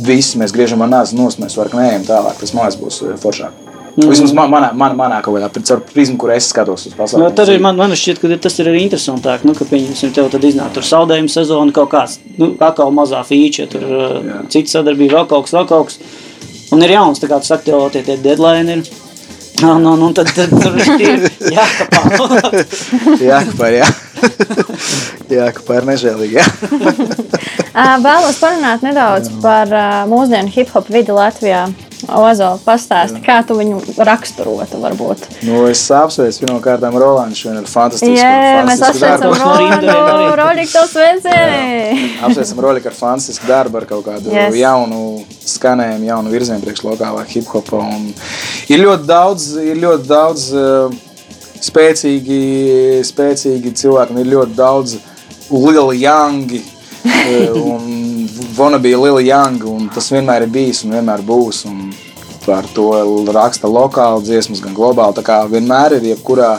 viss mēs griežam ar nāzi nos, mēs varam neejam tālāk, tas mājas būs eh, foršāk. Mm. Vismaz man- manā, manā, manā kaut kādā caur prizmu, kur es skatos uz Nu, pasauli. tad ir, man, man šķiet, ka tas ir arī interesantāk. Nu, ka, pieņemsim, tev tad iznāk tur saldējuma sezona, kaut kāds nu, atkal mazā feature, tur uh, cita sadarbība, vēl kaut kas, vēl kaut kas. Un ir jauns, tā kā tu saki, tev tie, tie deadline ir. Un, un, un tad, tad tur ir [laughs] [laughs] jākapā. Jā, ka par jā. jā, ka par nežēlīgi. Jā. Ā, [laughs] Vēlos parunāt nedaudz par ā, mūsdienu hip hop vidi Latvijā. Ozola, pastāsti, kā tu viņu raksturotu, varbūt. Nu, es apsveicu pirmkārt Rolandu. Viņš ir fantastisks. Jā, mēs apsveicam. Rolandu, to sveicieni! Apsveicam Rolandu ar fantastisku darbu, ar kaut kādu Yes. jaunu skanējumu, jaunu virzienu priekš lokālā hip hopā. Un Ir ļoti daudz, ir ļoti daudz uh, spēcīgi, spēcīgi cilvēki, un ir ļoti daudz lieli jangi. uh, un Vonabī ir Lila Young, un tas vienmēr ir bijis un vienmēr būs. Un par to raksta lokāli dziesmas, gan globāli. Tā kā vienmēr ir jebkurā,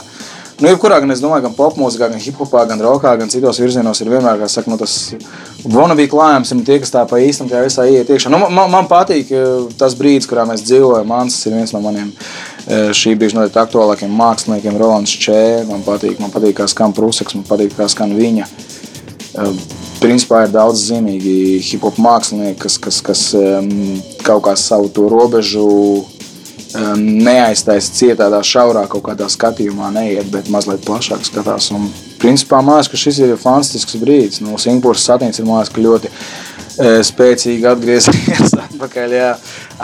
nu, jebkurā gan es domāju, gan popmūzikā, gan hiphopā, gan rokā, gan citos virzienos ir vienmēr, kā saka, nu, tas Vonabī klājums ir tie, kas tā pa īstam tajā visā ieiet iekšā. Nu, man, man patīk eh, tas brīdis, kurā mēs dzīvojam. Mans ir viens no maniem eh, šī brīža noteikti aktuālākiem māksliniekiem, Rolands Čē. Man patīk, man patīk, kā skan Prūsaks, man patīk, kā skan viņa. Eh, Principā ir daudz zīmīgi hip hop mākslinieki, kas, kas, kas um, kaut kā savu to robežu um, neaiztaisa cietā, šaurā kaut kādā skatījumā, neiet, bet mazliet plašāk skatās. Un, principā, liekas, ka šis ir fantastisks brīdis. No Singapūras satīns ir liekas, ka ļoti e, spēcīgi atgriezties [laughs] atpakaļ. Jā.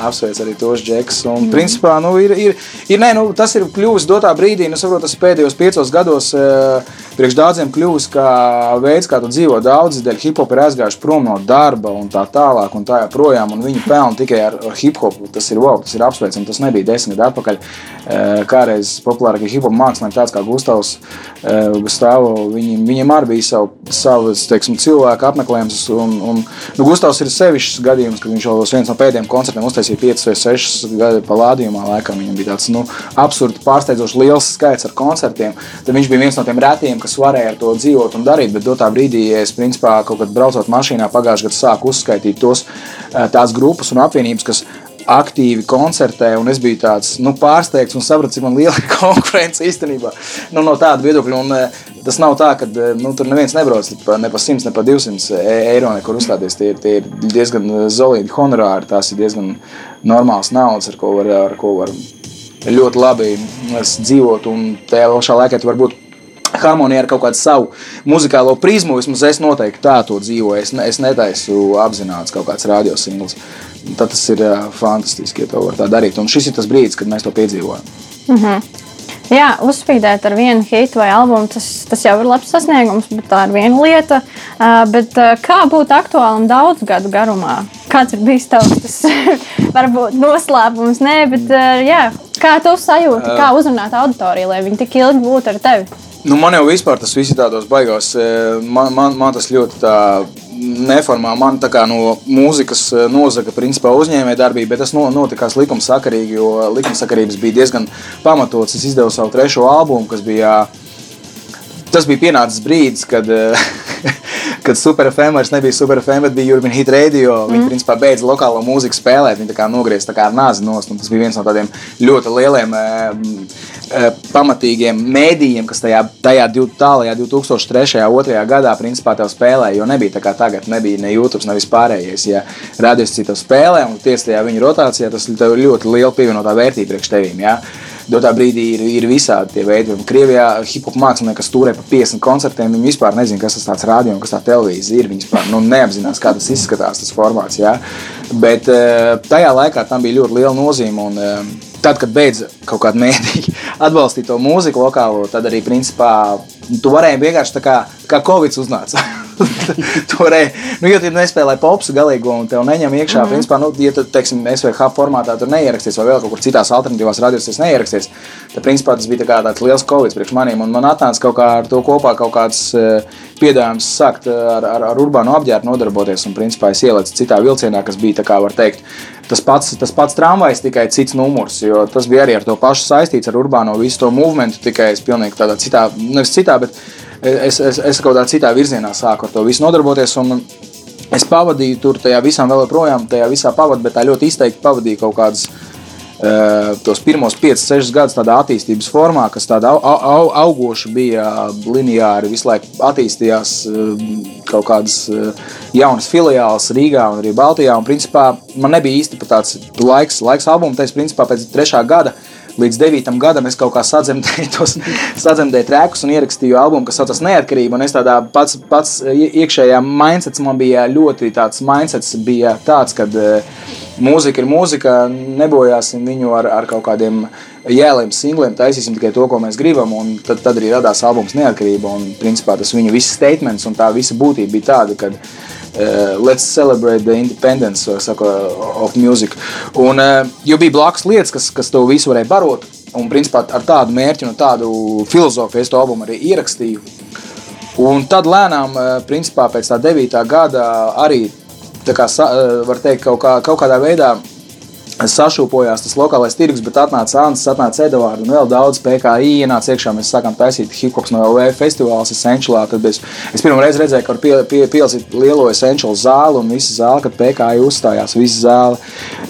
Apsveic arī tos džekus. Mm. principā, nu, ir, ir, ir, nē, nu, tas ir kļuvis dotā brīdī, nu, saprot, tas pēdējos piecos gados e, priekš daudziem kļuvis kā veids, kā tu dzīvo. Daudzi dēļ hip hop ir aizgājuši prom no darba un tā tālāk un tā joprojām. Viņi pelna tikai ar, hip hopu. Tas ir wow, tas ir apsveicami. Tas nebija desmit gadu atpakaļ. Kādreiz populārākie hip hop mākslinieki, tāds kā Gustavs Gustavo, viņi, viņiem arī bija savu, savs teiksim, cilvēku apmeklējums. Un, un, nu, Gustavs ir sevišķs gadījums, kad viņš jau uz viens no pēdējiem koncertiem uztaisīja 5 vai 6 gadu palādījumā. Laikam viņam bija tāds nu, absurds, pārsteidzoši liels skaits ar koncertiem. Tad viņš bija viens no tiem retiem, kas varēja ar to dzīvot un darīt. Bet dotā brīdī, ja es principā kaut kad braucot mašīnā pagājušajā gadā sāku uzskaitīt tos tās grupas un apvienības, kas aktīvi koncertē, un es biju tāds nu, pārsteigts un sapratu, cik man liela [laughs] konkurence īstenībā nu, no tāda viedokļa. Un, eh, tas nav tā, ka eh, nu, tur neviens nebrauc pa- ne par 100, ne par 200 e- eiro, nekur uzstāties. Tie, tie ir diezgan eh, solidi honorāri, tās ir diezgan normāls naudas, ar ko var, ar ko var ļoti labi dzīvot. Un tajā pašā laikā tu vari būt harmonija ar kaut kādu savu muzikālo prizmu. Vismaz es noteikti tā to dzīvoju. Es, ne, es netaisu apzināts kaut kāds radiosingls. Tad tas ir fantastiski, ja to var tā darīt. Un šis ir tas brīdis, kad mēs to piedzīvojam. Jā, uzspīdēt ar vienu hitu vai albumu, tas, tas jau ir labs sasniegums, bet tā ir viena lieta. Uh, bet, uh, kā būt aktuālam daudz gadu garumā? Kāds ir bijis tavs tas [laughs] varbūt noslēpums? Nē, bet uh, jā, kā tu sajūti, kā uzrunāt auditoriju, lai viņi tik ilgi būtu ar tevi? Nu, man jau vispār tas viss ir tādos baigās. Man, man, man tas ļoti tā neformāli. Man tā kā no mūzikas eh, nozaga principā uzņēmē darbība, bet tas no, notikās likumsakarīgi, jo likumsakarības bija diezgan pamatots. Es izdevu savu trešo albumu, kas bija. Tas bija pienācis brīdis, kad, eh, [laughs] kad SuperFM vairs nebija SuperFM, bet bija Urban Hit Radio. Viņi principā beidza lokālo mūziku spēlēt. Viņi tā kā nogriezās tā kā nāzi nost. Tas bija viens no tādiem ļoti lieliem eh, eh, pamatīgiem mēdījiem, kas tajā, tajā tālajā 2003. un 2002. gadā principā tev spēlēja. Jo nebija tā kā tagad, nebija ne YouTube, ne vispārējais. Ja radies citu spēlē un tiesa tajā viņa rotācijā, tas tev ļoti liela pievienotā vērtība priekš tevīm. Ja? Dotā brīdī ir, ir visādi tie veidi. Un Krievijā hip hop mākslinieki, kas turē pa 50 koncertiem, viņi vispār nezina, kas tas tāds radio un kas tā televīzija ir. Viņi vispār nu, neapzinās, kā tas izskatās, tas formāts. Ja? Bet eh, tajā laikā tam bija ļoti liela nozīme. Un, eh, Tad, kad beidza kaut kāda mēdīja [laughs] atbalstīt to mūziku lokālo, tad arī principā tu varēji vienkārši tā kā, kā Covid uznāca. [laughs] tu varēji, nu, ja tu nespēlēji popsu galīgo un tev neņem iekšā, mm -hmm. principā, nu, ja tu, teiksim, SVH formātā tur neieraksties vai vēl kaut kur citās alternatīvās radios neieraksties, tad, principā, tas bija tā kā tāds liels Covid priekš maniem, un man atnāca kaut kā ar to kopā kaut kāds eh, piedāvājums sākt eh, ar, ar, ar urbānu apģērbu nodarboties, un, principā, es ielēcu citā vilcienā, kas bija, tā kā var teikt, tas pats, tas pats tramvajs, tikai cits numurs, jo tas bija arī ar to pašu saistīts ar urbāno visu to movementu, tikai es pilnīgi tādā citā, nevis citā, bet es, es, es kaut kādā citā virzienā sāku ar to visu nodarboties. Un, Es pavadīju tur tajā visam vēl joprojām, tajā visā pavadīju, bet tā ļoti izteikti pavadīju kaut kādas uh, tos pirmos 5, 6 gadus tādā attīstības formā, kas tāda au, au, augoša bija lineāri, visu laiku attīstījās uh, kaut kādas jaunas filiāles Rīgā un arī Baltijā. Un, principā, man nebija īsti tāds laiks, laiks albumu, tas principā pēc trešā gada. Līdz 9. gadam es kaut kā sadzemdēju [laughs] tos sadzemdēju trēkus un ierakstīju albumu, kas saucas Neatkarība. Es tādā pats, pats iekšējā mindsets man bija ļoti tāds mindsets, bija tāds, ka uh, mūzika ir mūzika, nebojāsim viņu ar, ar kaut kādiem jēliem, singliem, taisīsim tikai to, ko mēs gribam. Tad, tad arī radās albums Neatkarība. Un, principā, tas viņa viss statements un tā visa būtība bija tāda, ka uh, let's celebrate the independence saka, of music. Un, uh, jo bija blakus lietas, kas, kas to visu varēja barot. Un, principā, ar tādu mērķu un tādu filozofiju es to albumu arī ierakstīju. Un tad lēnām, principā, pēc tā 9. gada arī kā, var teikt, kaut, kā, kaut kādā veidā sašūpojās tas lokālais tirgus, bet atnāca Anna, atnāca Edvards un vēl daudz PKI ienāca iekšā. Mēs sākām taisīt hip-hops no LV festivāls Essentialā. Tad es, es pirmo reizi redzēju, ka var pie, pie, pielicīt lielo Essential zāli un visa zāle, kad PKI uzstājās, visa zāle,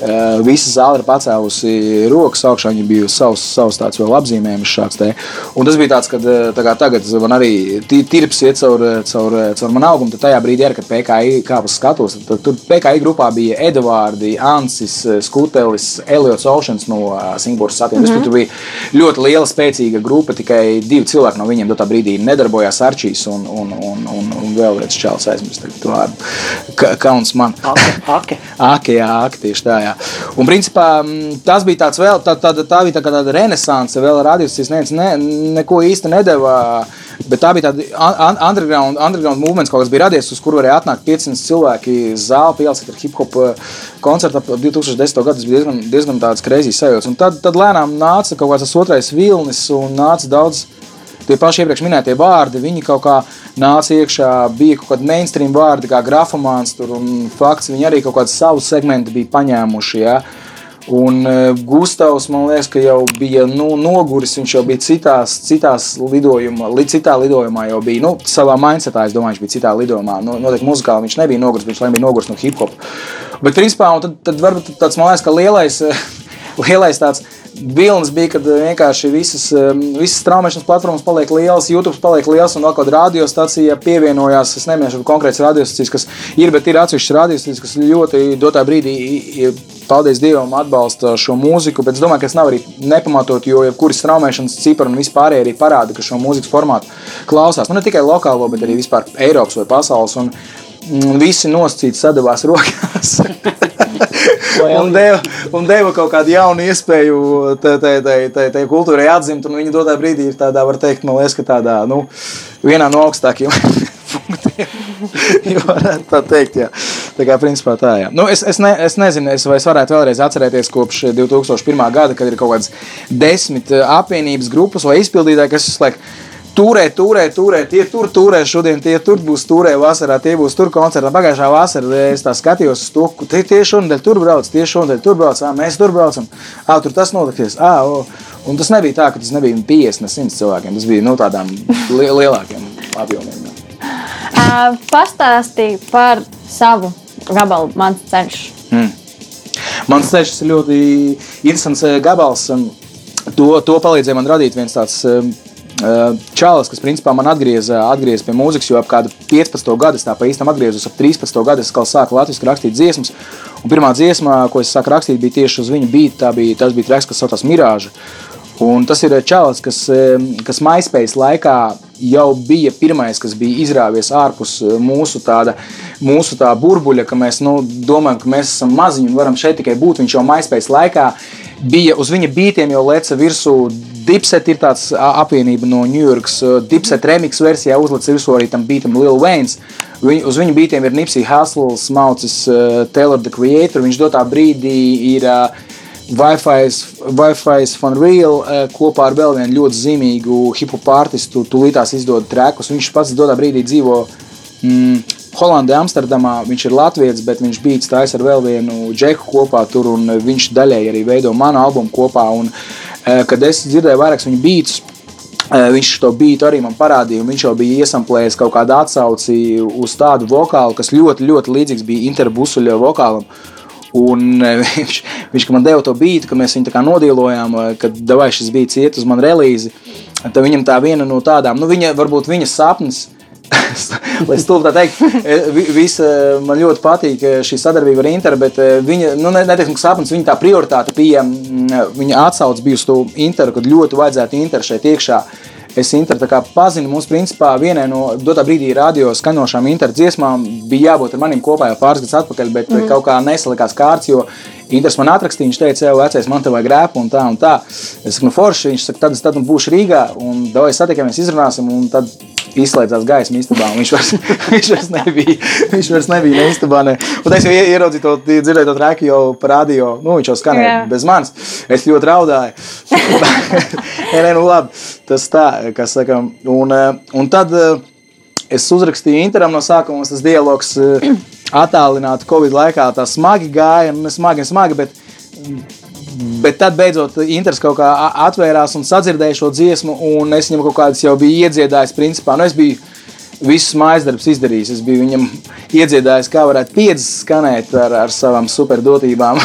uh, visa zāle ir pacēlusi rokas augšā, viņi bija savs, savs tāds vēl apzīmējums šāds te. Un tas bija tāds, kad tā kā tagad man arī tirps iet caur, caur, caur man augumu, tad tajā brīdī arī, kad PKI kāpas skatos, tad tur PKI grupā bija Edvardi, Ansis, Skute, Modelis, Eliots Oceans no Singapūras satiekas. Mm -hmm. Tur bija ļoti liela, spēcīga grupa. Tikai divi cilvēki no viņiem dotā brīdī nedarbojās Arčīs un, un, un, un, un vēl viens čels aizmirst. Kauns man. Ake. Ake. [laughs] Ake, jā, ake, tieši tā, jā. Un principā tas bija tāds vēl, tā, tā, tā bija tā kā tāda renesanse, vēl radiostīs neviens ne, neko īsti nedeva. Bet tā bija tāda underground, underground movement, kas bija radies, uz kuru varēja atnākt 500 cilvēki zāli, pielikt ar hip hop koncertu ap 2010. gadu diezgan, diezgan tāds kreizīs sajūts. Un tad, tad lēnām nāca kaut kāds otrais vilnis un nāca daudz. Tie paši iepriekš minētie vārdi, viņi kaut kā nāca iekšā, bija kaut kādi mainstream vārdi, kā grafomāns, tur, un fakts, viņi arī kaut kādu savu segmentu bija paņēmuši. Ja? Un uh, Gustavs, man liekas, ka jau bija nu, noguris. Viņš jau bija citās, citās lidojumā, li, citā lidojumā, jau bija nu, savā mindsetā. Es domāju, viņš bija citā lidojumā. Nu, noteikti muzikāli viņš nebija noguris, viņš bija noguris no hip hop. Bet, principā, tad, tad varbūt tāds man liekas, ka lielais, [laughs] lielais tāds vilnis bija, kad vienkārši visas, visas traumēšanas platformas paliek lielas, YouTube paliek liels un vēl kāda radiostacija pievienojās. Es nemiešu konkrēts radiostacijas, kas ir, bet ir atsevišķas radiostacijas, kas ļoti dotā brīdī paldies Dievam, atbalsta šo mūziku. Bet es domāju, ka tas nav arī nepamatot, jo jebkuras straumēšanas cipari un vispārējie arī parāda, ka šo mūzikas formātu klausās. Nu, ne tikai lokālo, bet arī vispār Eiropas vai pasaules. Un, un visi nosacīti sadavās rokās. [laughs] un, deva, un deva kaut kādu jaunu iespēju tai kultūrai atzimt, un viņa dotā brīdī ir tādā, var teikt, man liekas, ka tādā, nu, vienā no augstākajiem [laughs] punktiem. [laughs] tā teikt, jā. Tā kā principā tā, jā. Nu, es, es, ne, es nezinu, es, vai es varētu vēlreiz atcerēties kopš 2001. gada, kad ir kaut kādas desmit eh, apvienības grupas vai izpildītāji, kas visu laiku Turē, turē, turē, tie tur turē, šodien tie tur būs turē, vasarā tie būs tur koncertā. Pagājušā vasarā es tā skatījos uz to, ka tie tieši šodien tur brauc, tieši šodien tur brauc, ā, mēs tur braucam, ā, tur tas notiksies, ā, o. Un tas nebija tā, ka tas nebija 50, 100 cilvēkiem, tas bija no nu, tādām li lielākiem apjomiem. Uh, Pastāstīja par savu gabalu, mans ceļš. Hmm. Mans ceļš ir ļoti interesants gabals. To, to palīdzēja man radīt viens tāds Čālis, kas principā man atgrieza, atgrieza pie mūzikas, jo ap kādu 15 gadu es tā pa īstam atgriezos, ap 13 gadu es sāku latviešu rakstīt dziesmas. Un pirmā dziesma, ko es sāku rakstīt, bija tieši uz viņa beigta. Bija, tas bija treks, kas saucās Mirāža. Un tas ir čalis, kas, kas MySpace laikā jau bija pirmais, kas bija izrāvies ārpus mūsu, tāda, mūsu tā burbuļa, ka mēs nu, domājam, ka mēs esam maziņi un varam šeit tikai būt. Viņš jau MySpace laikā bija uz viņa beigtiem jau leca virsū Dipset ir tāds apvienība no Ņujorkas. Dipset remix versijā uzlicis virsū arī tam beatam Lil Wayne. Viņ, uz viņu beatiem ir Nipsey Hussle, Maucis, uh, Taylor the Creator. Viņš dotā brīdī ir uh, Wi-Fi Fun Real uh, kopā ar vēl vienu ļoti zīmīgu hip-hop artistu. Tūlītās izdod trekus. Viņš pats dotā brīdī dzīvo mm, Holandē, Amsterdamā. Viņš ir latviečs, bet viņš bija stāvis ar vēl vienu džeku kopā tur. Viņš daļēji arī veido manu albumu kopā. Un, uh, kad es dzirdēju vairākus viņa beidzus. Eh, viņš to beidu arī man parādīja, un viņš jau bija iesamplējis kaut kādu atsauci uz tādu vokālu, kas ļoti, ļoti līdzīgs bija interbusuļa vokālam. Un eh, [laughs] viņš, viņš man deva to beigtu, kad mēs viņu nodīlojām, eh, kad davai šis beigts iet uz manu relīzi. Tad viņam tā viena no tādām, nu, viņa, varbūt viņa sapnis, lai stulbi tā teikt, vi- visa, man ļoti patīk eh, šī sadarbība ar Interu, bet viņa, nu, ne- neteiksim, ka sapnis, viņa tā prioritāte bija, viņa atsauc bija uz to Interu, kad ļoti vajadzētu Interu šeit iekšā. Es Interu kā pazinu, mums principā vienai no dotā brīdī radio skaņošām Interu dziesmām bija jābūt ar manim kopā jau pāris gadus atpakaļ, bet mm. kaut kā nesalikās kārts, jo Inters man atrakstīja, viņš teica, jau vecais, man te vajag grēpu un tā un tā. Es saku, nu forši, viņš saka, tad es tad nu būšu Rīgā un davai satiekamies, izrunāsim un tad izslēdzās gaisma istabā. Viņš vairs, [laughs] viņš vairs nebija, viņš vairs nebija ne istabā. Ne. Un es jau ie- ieraudzīju to, dzirdēju to trēku jau parādīju, nu viņš jau skanēja Jā. bez manis. Es ļoti raudāju. [laughs] nē, nē, nu labi, tas tā, kas saka. Un, eh, un tad eh, es uzrakstīju Interam no sākuma, tas dialogs eh, [clears throat] attālināti Covid laikā, tā smagi gāja, nu smagi, smagi, bet Bet tad beidzot Inters kaut kā atvērās un sadzirdēja šo dziesmu, un es viņam kaut kādas jau biju iedziedājis. Principā, nu, es biju visus mājas darbus izdarījis. Es biju viņam iedziedājis, kā varētu piedzis skanēt ar, ar savām superdotībām.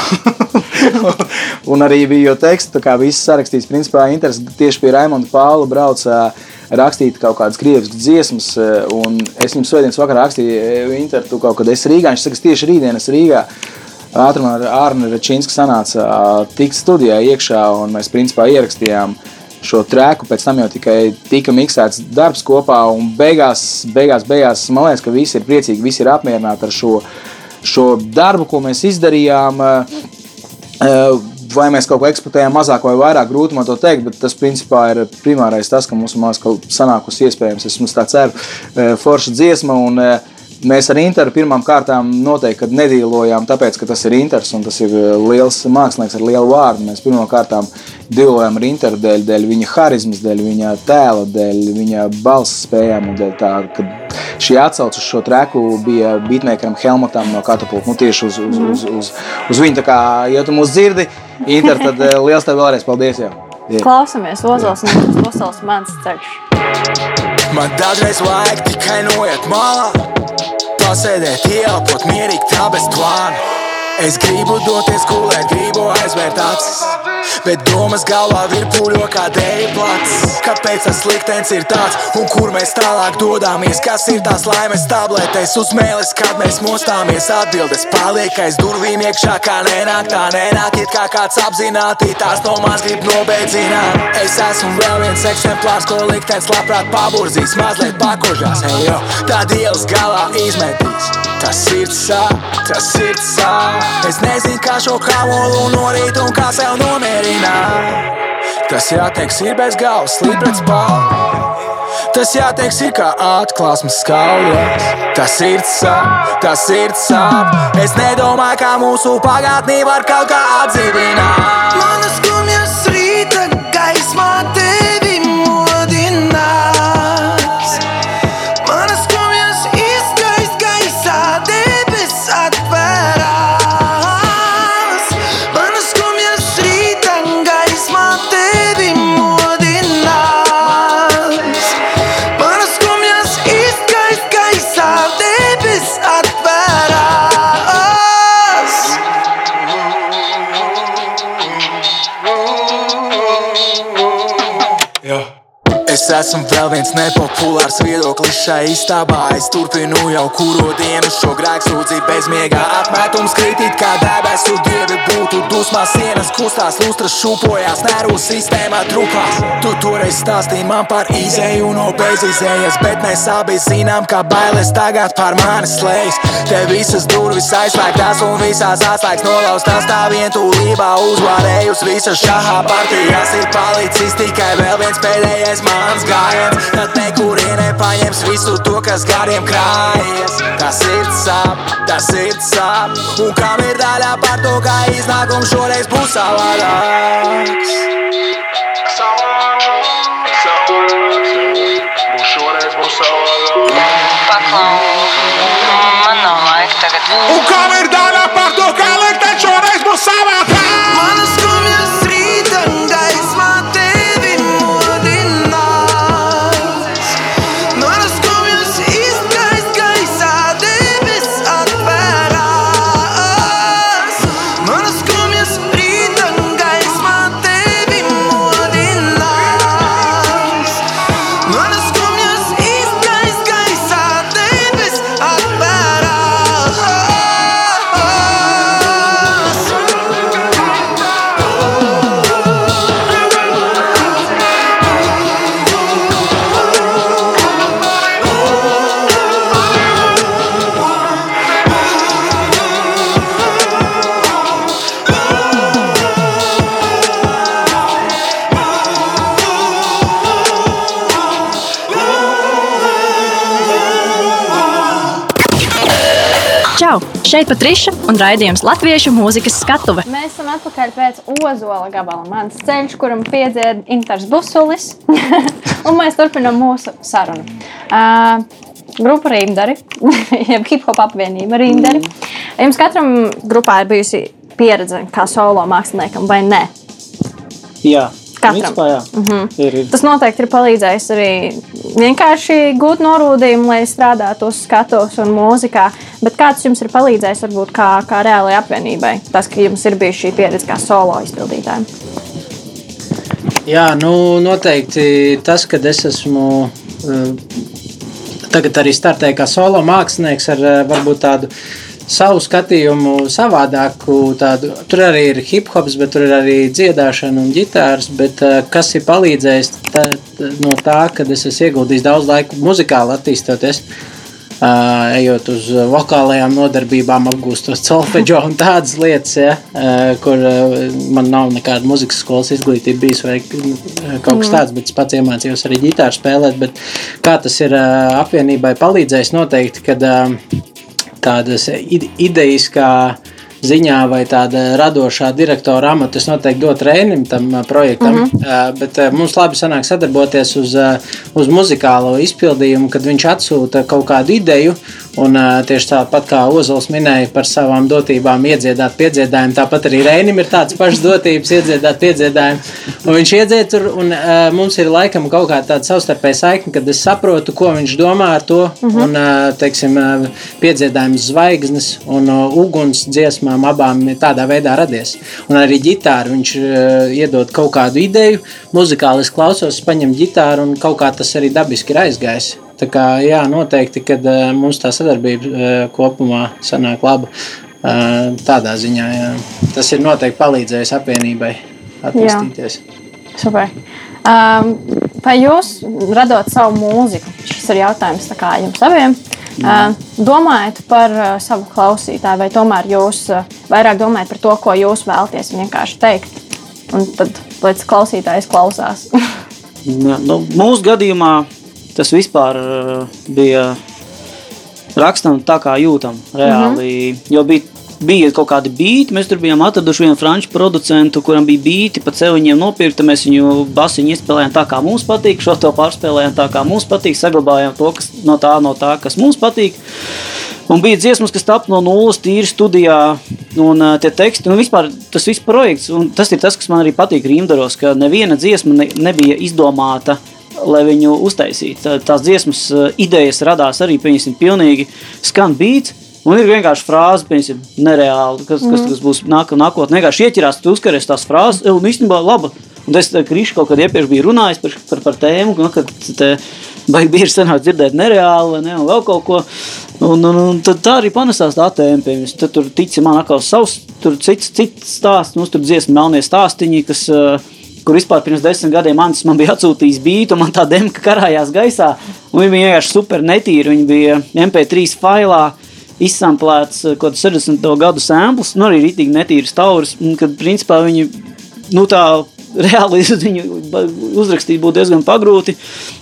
[laughs] un arī bija jau teksts, tā kā viss sarakstīts. Principā Inters tieši pie Raimonda Pāla brauca rakstīt kaut kādas krieviskas dziesmas, un es viņam svētdienas vakarā rakstīju, Inter, tu kaut kad esi Rīgā. Viņš saka, es tieši rītdien esmu Rīgā. Ātrumā ar Arnu Rečīnsku sanāca tikt studijā iekšā, un mēs principā ierakstījām šo trēku. Pēc tam jau tikai tika miksēts darbs kopā, un beigās, beigās, beigās man liekas, ka visi ir priecīgi, visi ir apmierināti ar šo, šo darbu, ko mēs izdarījām. Vai mēs kaut ko eksportējam mazāk vai vairāk, grūti man to teikt, bet tas principā ir primārais tas, ka mums ir sanākusi iespējams. Es mums tā ceru, forša dziesma. Un, ā, Mēs ar Interu pirmām kārtām noteikti kad nedīlojām, tāpēc, ka tas ir Inters un tas ir eh, liels mākslinieks ar lielu vārdu. Mēs pirmām kārtām dīlojām ar Interu dēļ, dēļ viņa harizmas, dēļ viņa tēla, dēļ viņa balss spējām. un dēļ Tā, ka šī atsauce uz šo treku bija beatmakeram Helmutam no Katapulta. Nu, tieši uz, uz, uz, uz, uz viņu. Tā kā, ja tu mūs dzirdi, Inter, tad eh, liels tev vēlreiz paldies! Jā. Jā. Klausamies, Ozols un Osals mans ceļš. Man dažreiz vajag tikai noiet malā, pasēdēt, ieelpot mierīgi tā bez plāna. Es gribu doties gulēt, gribu aizvērt acis, bet domas galvā virpuļo kā dēļ plats. Kāpēc tas liktenis ir tāds, un kur mēs tālāk dodamies? Kas ir tās laimes tabletēs uz mēles, kad mēs mostāmies? Atbildes paliek aiz durvīm iekšā, kā nenāk, tā nenāk, it kā kāds apzināti tās no maz grib nobeidzināt. Es esmu vēl viens eksemplārs, ko liktenis labprāt paburzīs, mazliet pakožās, hei, jo tā dienas galā izmetīs. Tas ir sāp, tas ir sāp. Es nezinu, kā šo kāmolu norīt un kā sev nomierināt. Tas jāteiks ir bez galvas, pret spālu. Tas jāteiks ir kā atklāsmes skaujas. Tas ir sāp, tas ir sāp. Es nedomāju, kā mūsu pagātnī var kaut kā atdzīvināt. Manas skumjas rīta vēl viens nepopulārs viedoklis šai istabā. Es turpinu jau kuru dienu šo grēksūdzību bezmiegā. Apmetums kritīt kā debesu dievi būtu dusmās, sienas kustās, lustras šūpojās, nervu sistēmā trupās. Tu toreiz stāstīji man par izēju no bezizējas, bet mēs abi zinām, ka bailes tagad par mani slēdz. Te visas durvis aizslēgtās un visās atslēgas nolaustās tā vientulībā uzvarējusi visas šahā partijās. Ir palicis tikai vēl viens pēdējais mans gājiens. Tad nekurienē paņems visu to, kas gariem krājies. Tas ir sāp, tas ir sāp. Un kam ir daļa par to, kā iznākums šoreiz būs savādāks? Man nav laika tagad. Un kam ir Šeit Patriša un raidījums Latviešu mūzikas skatuve. Mēs esam atpakaļ pēc Ozola gabala. Mans ceļš, kuram piedzied Inters Busulis, [laughs] un mēs turpinām mūsu sarunu. Uh, grupa Rīmdari, [laughs] jeb hip hop apvienība Rīmdari. Jums katram grupā ir bijusi pieredze kā solo māksliniekam vai ne? Jā, Katram. Principā, jā. Mm -hmm. ir, ir. Tas noteikti ir palīdzējis arī vienkārši gūt norūdījumu, lai strādātu uz skatuves un mūzikā. Bet kāds jums ir palīdzējis, varbūt kā, kā reālai apvienībai? Tas, ka jums ir bijusi šī pieredze kā solo izpildītājiem. Jā, nu, noteikti tas, ka es esmu eh, tagad arī startēju kā solo mākslinieks ar eh, varbūt tādu savu skatījumu, savādāku. Tādu. Tur arī ir hip hops, bet tur ir arī dziedāšana un ģitāras. Bet, eh, kas ir palīdzējis tā, no tā, ka es esmu ieguldījis daudz laika muzikāli attīstoties? Uh, ejot uz vokālajām nodarbībām, apgūstot solfeģo un tādas lietas, ja, kur man nav nekāda muzikas skolas izglītība bijis vai kaut kas Mm. tāds, bet es pats iemācījos arī ģitāru spēlēt. Bet kā tas ir apvienībai palīdzējis, noteikti, kad tādas ide- idejas, kā ziņā vai tāda radošā direktora amata, es noteikti dotu Rēnim tam uh, projektam. Mhm. -hmm. Bet uh, mums labi sanāk sadarboties uz, uh, uz muzikālo izpildījumu, kad viņš atsūta kaut kādu ideju. Un uh, tieši tāpat kā Ozols minēja par savām dotībām, iedziedāt piedziedājumu, tāpat arī Rēnim ir tādas pašas dotības, iedziedāt piedziedājumu. Un viņš iedzied tur, un uh, mums ir laikam kaut kāda tāda savstarpēja saikne, kad es saprotu, ko viņš domā ar to. Mm Mhm. -hmm. Un, uh, teiksim, uh, piedziedājums zvaigznes un uh, uguns dziesmām abām ir tādā veidā radies. Un arī ģitāra viņš uh, iedod kaut kādu ideju, muzikāli es klausos, paņem ģitāru un kaut kā tas arī dabiski ir aizgājis. Tā kā, jā, noteikti, kad uh, mums tā sadarbība uh, kopumā sanāk laba. Uh, tādā ziņā jā. tas ir noteikti palīdzējis apvienībai attīstīties. Super. Um, vai jūs radot savu mūziku? Šis ir jautājums jums abiem. Uh, domājat par uh, savu klausītāju, vai tomēr jūs uh, vairāk domājat par to, ko jūs vēlaties vienkārši teikt? Un tad līdz klausītājs klausās. Jā, [laughs] nu, mūsu gadījumā tas vispār uh, bija rakstam tā, kā jūtam. Reāli, mm -hmm. Jo bija, bija kaut kādi beigti, mēs tur bijām atraduši vienu franču producentu, kuram bija beigti, pa ceļiem nopirkta. Mēs viņu basiņu izspēlējām tā, kā mums patīk, šo to pārspēlējām tā, kā mums patīk, saglabājām to kas, no, tā, no tā, kas mums patīk. Un bija dziesmas, kas tapu no nulles, tīri studijā, un uh, tie teksti, un vispār tas viss projekts. un Tas ir tas, kas man arī patīk Rīmdaros, ka neviena dziesma ne, nebija izdomāta, lai viņu uztaisītu. Tā- Tās dziesmas uh, idejas radās arī, pieņemsim, pilnīgi skan beats. Un ir vienkārši frāze, piemēram, nereāli, kas, kas, Mhm. kas būs nāk, nākotnē. Vienkārši ieķerās, tu uzkaries tās frāzes, un īstenībā laba. Un es Krišs kaut kad iepriekš biju runājis par, par, par tēmu, nu, kad te baigi bieži sanāk dzirdēt nereāli, ne, un vēl kaut ko. Un, un, un tad tā arī panesās tā tēma, piemēram, tad tur tici man atkal savs, tur cits, cits stāsts, mums tur dziesma melnie stāstiņi, kas, uh, kur vispār pirms desmit gadiem Ants man bija atsūtījis bītu, man tā demka karājās gaisā, un viņi bija vienkārši super netīri, viņi bija MP3 failā, izsamplēts eh, kaut kāds 60. gadu samples, nu arī rītīgi netīrs tauris, un kad principā viņi, nu tā reāli [laughs] viņu uzrakstīt būtu diezgan pagrūti,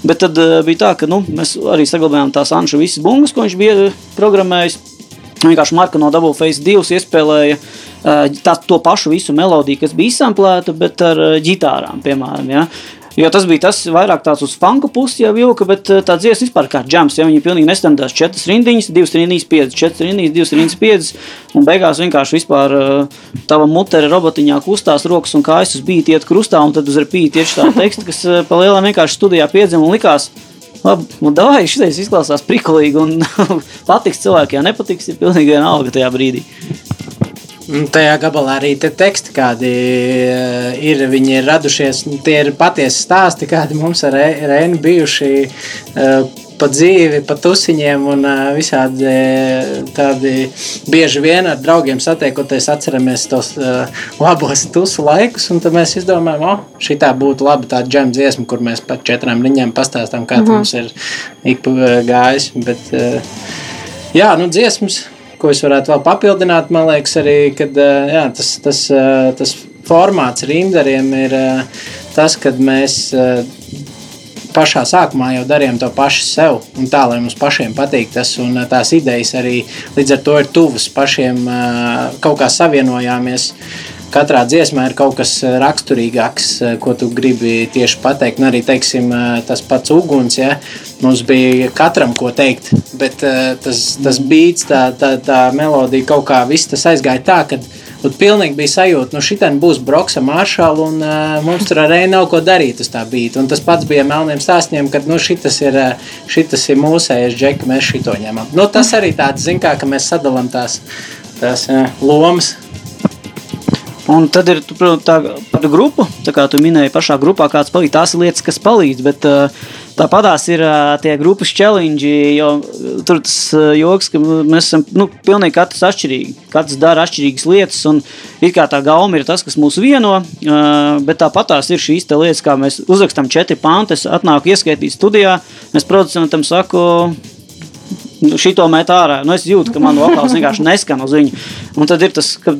bet tad uh, bija tā, ka nu, mēs arī saglabājām tās Anša visas bungas, ko viņš bija eh, programmējis, Vienkārši Marka no Double Face 2 iespēlēja uh, tā, to pašu visu melodiju, kas bija izsamplēta, bet ar uh, ģitārām, piemēram. Ja? Jo tas bija tas vairāk tāds uz funku pusi jau vilka, bet uh, tā dziesma vispār kā džams, ja viņi pilnīgi nestandās četras rindiņas, divas rindiņas, piecas, četras rindiņas, divas rindiņas, piecas, un beigās vienkārši vispār tava mutere robotiņā kustās rokas un kājas uz bīti iet krustā, un tad uz repīti iet tā teksta, kas pa lielām vienkārši studijā piedzima un likās, Labi, nu, davai, šitais izklausās prikolīgi un [laughs] patiks cilvēkiem, nepatiks, ir pilnīgi vienalga tajā brīdī. Un Tajā gabalā arī te teksti, kādi eh, ir, viņi ir radušies. nu, Tie ir patiesi stāsti, kādi mums ar Re- Reinu bijuši eh, pa dzīvi, pa tusiņiem un visādi tādi bieži vien ar draugiem satiekoties, atceramies tos labos tusu laikus. Un tad mēs izdomājām, o, šī tā būtu laba tāda džem dziesma, kur mēs pat četrām riņām pastāstām, kā Mhm. tas mums ir ik gājis. Bet, Jā, nu, dziesmas, ko es varētu vēl papildināt, man liekas, arī kad, jā, tas, tas, tas formāts rīmdariem ir tas, kad mēs pašā sākumā jau darījām to pašu sev, un tā, lai mums pašiem patīk tas, un tās idejas arī līdz ar to ir tuvas pašiem, kaut kā savienojāmies. Katrā dziesmā ir kaut kas raksturīgāks, ko tu gribi tieši pateikt. Un arī teiksim, tas pats uguns, ja, mums bija katram ko teikt, bet tas, tas beats, tā, tā, tā melodija, kaut kā viss tas aizgāja tā, ka Un pilnīgi bija sajūta, nu, šī būs Broksa maršala, un uh, mums tur arī nav ko darīt uz tā bīta. Un tas pats bija melniem stāstiem, ka nu, šitas ir, šitas ir mūsējais džeki, mēs šito ņemam. Nu, tas arī tāds, zin kā, ka mēs sadalām tās, tās uh, lomas. Un tad ir protams, tā, par grupu, tā kā tu minēji, pašā grupā kāds palīdz. Tās ir lietas, kas palīdz, bet uh, tāpatās ir uh, tie grupas challenge, jo tur tas uh, joks, ka mēs esam nu, pilnīgi katrs atšķirīgi. Katrs dara atšķirīgas lietas, un it kā tā gauma ir tas, kas mūs vieno, uh, bet tāpatās ir šīs lietas, kā mēs uzrakstam četri pantus, atnāk ieskaitīt studijā, mēs producentam saku, nu, šito met ārā. Nu, es jūtu, ka man vokāls vienkārši neskan uz viņu. Un tad ir tas, ka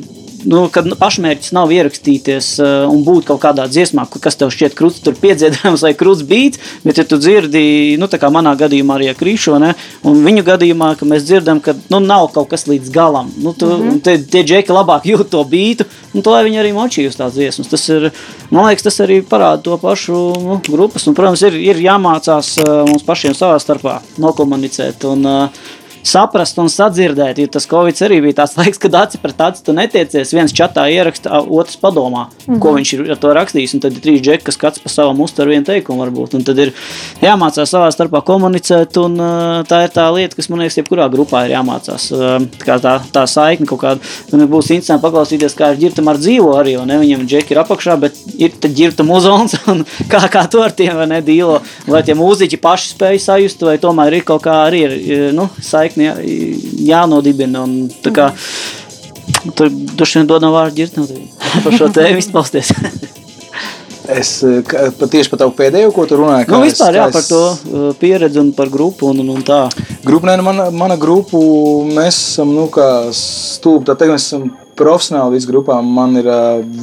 nu, kad pašmērķis nav ierakstīties uh, un būt kaut kādā dziesmā, kas tev šķiet krūts, tur piedziedājums vai krūts beats, bet ja tu dzirdi, nu tā kā manā gadījumā arī Krīšo, ne, un viņu gadījumā, ka mēs dzirdam, ka nu, nav kaut kas līdz galam, nu tu, mm -hmm. tie, tie džeki labāk [laughs] jūt to beatu, un to viņi arī močī uz tās dziesmas. Tas ir, man liekas, tas arī parāda to pašu nu, grupas, un, protams, ir, ir jāmācās uh, mums pašiem savā starpā nokomunicēt, un uh, saprast un sadzirdēt. Jo tas Covid arī bija tāds [laughs] laiks, kad aci pret aci tu netiecies. Viens čatā ieraksta, otrs padomā, mm -hmm. ko viņš ir ar to rakstījis. Un tad ir trīs džeki, kas katrs pa savam uztver vienu teikumu varbūt. Un tad ir jāmācās savā starpā komunicēt. Un, tā ir tā lieta, kas man liekas, jebkurā grupā ir jāmācās. Tā, tā, tā saikne kaut kāda. Un būs interesanti paklausīties, kā ar ģirtam ar dzīvo arī. Ne? Viņam džeki ir apakšā, bet ir ģirta muzons. [laughs] Kā, kā to ar tiem nedīlo. Vai tie mūziķi paši spēj sajust, vai tomēr ir kaut kā arī ir, nu, saikne saikni jā, jānodibina. Un, kā, tur droši vien dodam vārdu ģirtnodiem par šo tēmu izpausties. Es tieši par tavu pēdējo, ko tu runāji. Nu, vispār, es, jā, es... par to pieredzi un par grupu un, un tā. Grupa, nē, mana, mana grupu, mēs esam, nu, kā stūp, tā teikt, mēs esam profesionāli visu grupā. Man ir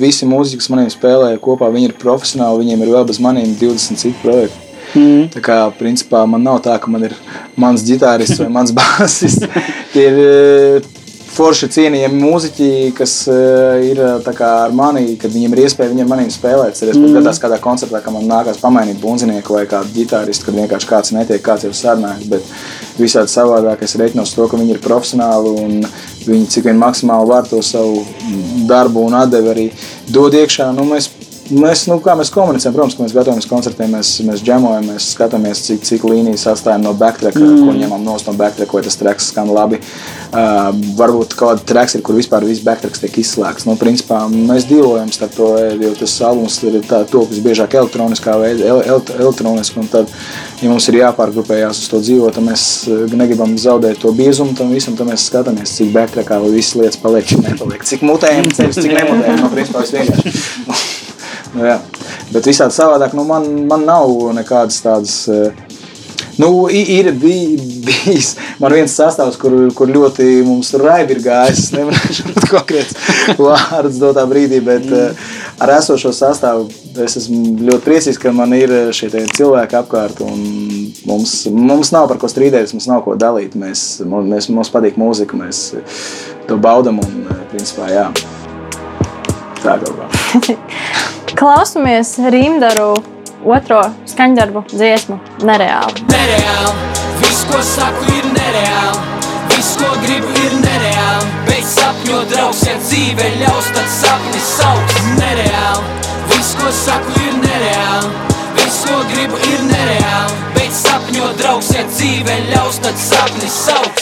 visi mūziķi, kas maniem spēlē kopā, viņi ir profesionāli, viņiem ir vēl bez maniem 20 citu projektu. Mm. Tā kā principā man nav tā, ka man ir mans ģitārists vai mans [laughs] basists. Tie ir eh, forši cienījami mūziķi, kas uh, ir kā, ar mani, kad viņiem ir iespēja viņiem maniem spēlēt. Es mm. gadās kādā koncertā, ka man nākās pamainīt bunzinieku vai kādu ģitāristu, kad vienkārši kāds netiek, kāds jau sarunājas. Bet visādi savādāk es reiķinos to, ka viņi ir profesionāli un viņi cik vien maksimāli var to savu darbu un atdevi arī dod iekšā. Nu, mēs Mēs, nu, kā mēs komunicējam, protams, ka mēs gatavojamies koncertiem, mēs, mēs džemojam, mēs skatāmies, cik, cik līnijas sastājam no backtracka, mm. ko ņemam no backtracka, vai tas tracks skan labi. Uh, varbūt kāda tracks ir, kur vispār viss backtracks tiek izslēgts. Nu, principā mēs divojam starp to, jo tas albums ir tā, to, kas biežāk elektroniskā veidā, el, el, elektroniski, un tad, ja mums ir jāpārgrupējās uz to dzīvot, tad mēs negribam zaudēt to biezumu tam visam, tad mēs skatāmies, cik backtrackā visas lietas paliek, cik nepaliek, cik mutējam ceļus, cik nemutējam, no principā viss vienkārši. Nu, jā. Bet visādi savādāk, nu, man, man nav nekādas tādas. Eh, nu, ir bijis man viens sastāvs, kur, kur ļoti mums raibi ir gājis. Es nemanāšu konkrēts vārds dotā brīdī, bet mm. ar esošo sastāvu es esmu ļoti priecīgs, ka man ir šie cilvēki apkārt. Mums, mums nav par ko strīdēties, mums nav ko dalīt. Mēs, mēs, mums patīk mūzika, mēs to baudam un eh, principā jā. Tā kā. [laughs] Klausamies Rīmdaru otro skaņdarbu dziesmu Nereāli. Nereāli, viss, ko saku, ir nereāli. Viss, ko gribu, ir nereāli. Beidz sapņot, draugs, ja dzīve ļaus, tad sapnis sauks. Nereāli, viss, ko saku, ir nereāli. Viss, ko gribu, ir nereāli. Beidz sapņot, draugs, ja dzīve ļaus, tad sapnis sauks.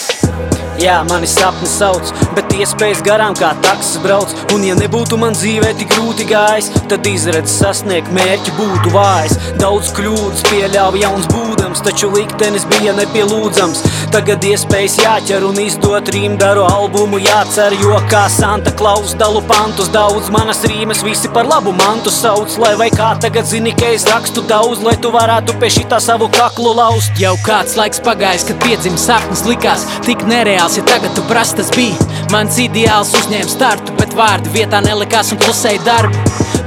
Jā, mani sapni sauc, bet iespējas garām kā taksis brauc. Un, ja nebūtu man dzīvē tik grūti gājis, tad izredzes sasniegt mērķi būtu vājs. Daudz kļūdas pieļāva jauns būdams, taču liktenis bija nepielūdzams. Tagad iespējas jāķer un izdot rīmdaru albumu jācer, jo kā Santa Klaus dalu pantus daudz manas rīmes visi par labu mantu sauc. Lai vai kā tagad zini, ka es rakstu daudz, lai tu varētu pie šitā savu kaklu laust. Jau kāds laiks pagājis, kad piedzima sapnis likās tik nereāls tās, ja tagad tu prasa, tas bija. Mans ideāls uzņēma startu, bet vārdi vietā nelikās un klusēja darbi.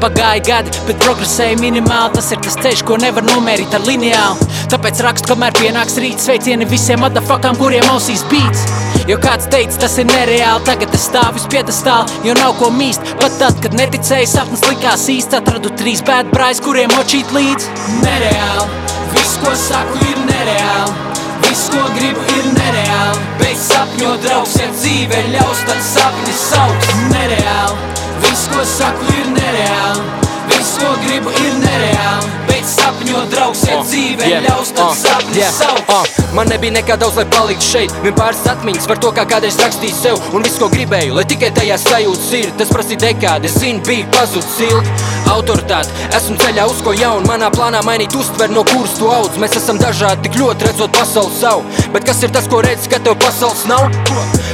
Pagāja gadi, bet progresēja minimāli. Tas ir tas ceļš, ko nevar nomērīt ar lineālu. Tāpēc rakstu, kamēr pienāks rīts, sveicieni visiem madafakām, kuriem ausīs beats. Jo kāds teica, tas ir nereāli, tagad es stāvu uz piedestāla, jo nav ko mīst. Pat tad, kad neticēju, sapnis likās īsts, atradu trīs bēdbrājs, kuriem močīt līdzi. Nereāli, viss, ko saku, ir nereāli. Viss, ko gribu, ir nereāli. Beidz sapņot, draugs, ja dzīve ļaus, tad sapnis sauc. Nereāli, viss, ko saku, ir nereāli. Viss, ko gribu, ir nereāli. Beidz sapņot, draugs, ja dzīve yeah, ļaus, tad uh, sapnis yeah, sauc. uh. Man nebija nekā daudz, lai paliktu šeit. Vien pāris atmiņas par to, kā kādreiz rakstīju sev un visu, ko gribēju. Lai tikai tajā sajūtas ir, tas prasīja dekādi. Es zinu, bija pazudis ilgi. Autoritāte, esmu ceļā uz ko jaunu. Manā plānā mainīt uztveri, no kuras tu audz. Mēs esam dažādi, tik ļoti redzot pasauli savu. Bet kas ir tas, ko redz, ka tev pasaules nav?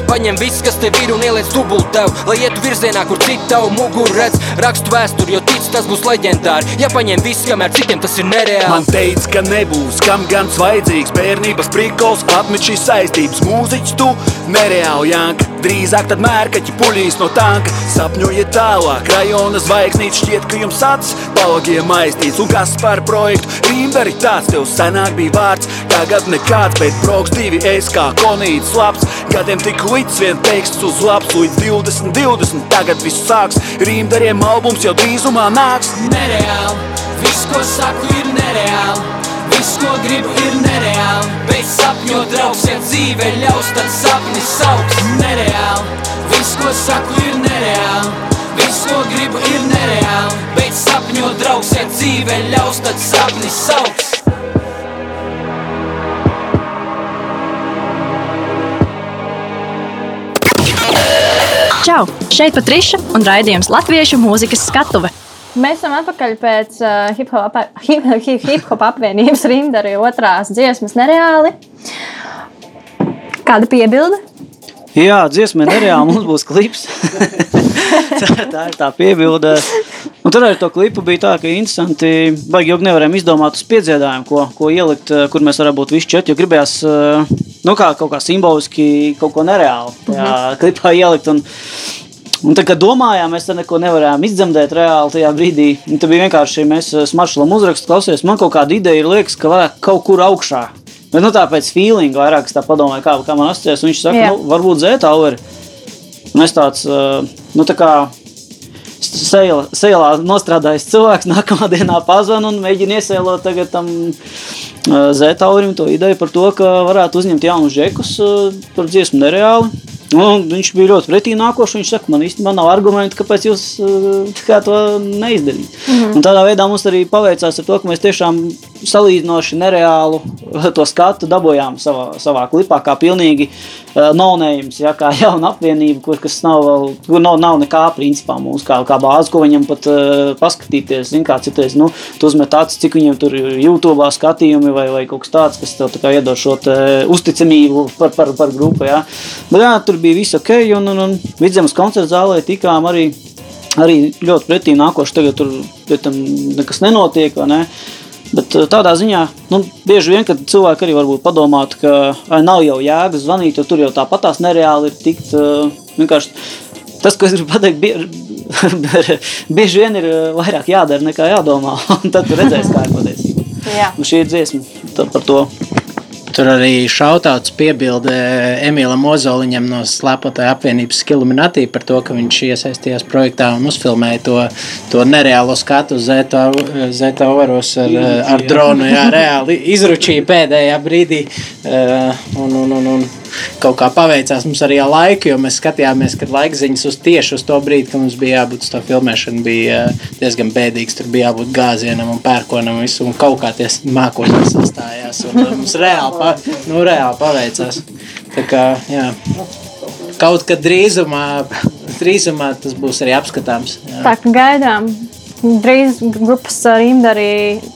Paņem viss, kas tev ir un ieliec dubult tev, lai ietu virzienā, kur citi tavu muguru redz. Rakstu vēsturi, jo tic, tas būs leģendāri. Ja paņem viss, kamēr citiem tas ir nereāli. Man teica, ka nebūs, kam gan vajadzīgs bērnības prikols, atmet šīs saistības. Mūziķis tu nereāli janka, drīzāk tad mērkaķi puļīs no tanka. Sapņojiet tālāk, rajona zvaigznītes šķiet, ka jums acis palagiem aiztīts. Un kas par projektu? Rīmdari tāds tev senāk bija vārds, tagad nekāds, bet broks divi es kā konīts labs. Gadiem tik līdz vien teksts uz labs, līdz 20, 20, tagad viss sāks. Rīmdariem albums jau drīzumā nāks. Nereāli, viss, ko saku, ir nereāli. Viss, ko gribu, ir nereāli. Beidz sapņot, draugs, ja dzīve ļaus, tad sapnis sauc. Nereāli, viss, ko saku, ir nereāli. Viss, ko gribu, ir nereāli. Beidz sapņot, draugs, ja dzīve ļaus, tad sapnis sauc. Čau! Šeit Patriša un raidījums Latviešu mūzikas skatuve. Mēs esam atpakaļ pēc uh, hip hop ap- [laughs] hip, hip, hip hop apvienības rīmdara otrās dziesmas nereāli. Kāda piebilde? Jā, dziesma ir nereāla. Mums būs klips. [laughs] tā, tā ir tā piebilde. Un tur ar to klipu bija tā, ka interesanti. Baigi ilgi nevarējām izdomāt uz piedziedājumu, ko, ko ielikt, eh, kur mēs varētu būt visi četri. Jo gribējās eh, nu, kā, kaut kā simboliski kaut ko nereālu tajā klipā ielikt. Un, Un tā kā domājām, mēs tam neko nevarējām izdzemdēt reāli tajā brīdī. Tad bija vienkārši mēs ar maršrulam uzrakstījām, klausies, man kaut kāda ideja ir, liekas, ka varētu kaut kur augšā. Bet nu, tā pēc feelinga vairāk es tā padomāju, kā, kā man asociēs. Viņš saka, Jā. nu, varbūt zētauri. Un es tāds, uh, nu tā kā sejlā nostrādājis cilvēks, [laughs] nākamā dienā pazvan un mēģina iesēlot tagad tam uh, zētaurim to ideju par to, ka varētu uzņemt jaunus džekus uh, par dziesmu nereāli. Un viņš bija ļoti pretī nākošs. Viņš saka, man īstenībā nav argumenti, kāpēc jūs uh, kā to neizdarījāt. Mm. -hmm. Un tādā veidā mums arī paveicās ar to, ka mēs tiešām salīdzinoši nereālu to skatu dabūjām savā, savā klipā, kā pilnīgi uh, nonējums, ja, kā jauna apvienība, kur kas nav, vēl, kur nav, nav nekā principā mums, kā, kā bāze, ko viņam pat uh, paskatīties. Zin, kā citreiz, nu, tu uzmet acis, cik viņam tur YouTube skatījumi vai, vai kaut kas tāds, kas tev tā kā iedod šo te uzticamību par, par, par grupu. Ja. Bet jā, tur bija viss ok, un, un, un vidzemes koncerta zālē tikām arī arī ļoti pretī nākoši. Tagad tur tam nekas nenotiek. vai Ne? Bet eh, tādā ziņā, nu, bieži vien, kad cilvēki arī varbūt padomātu, ka ai, nav jau jēgas zvanīt, jo tur jau tāpatās nereāli ir tikt. Uh, vienkārši tas, ko es gribu pateikt, bieži, [laughs] bieži vien ir eh, vairāk jādara nekā jādomā. [laughs] Un tad tu redzēsi, kā ir patiesība. Šī ir dziesma par to. Tur arī šautauts piebilde Emīlam Ozoliņam no Slēpotāja apvienības Skiluminatī par to, ka viņš iesaistījās projektā un uzfilmēja to, to nereālo skatu Zeta Ovaros ar, ar dronu. Jā, reāli izručīja pēdējā brīdī. eh, Un, un, un, un kaut kā paveicās mums arī ar laiku, jo mēs skatījāmies, kad laikziņas uz tieši uz to brīdi, kad mums bija jābūt uz to filmēšanu, bija eh, diezgan bēdīgs. Tur bija jābūt gāzienam un pērkonam visu, un kaut kā tie mākoņi sastājās. Un, eh, mums reāli, pa, nu, reāli paveicās. Tā kā, jā. Kaut kad drīzumā, drīzumā tas būs arī apskatāms. Jā. Tā kā gaidām. Drīz grupas rīmda arī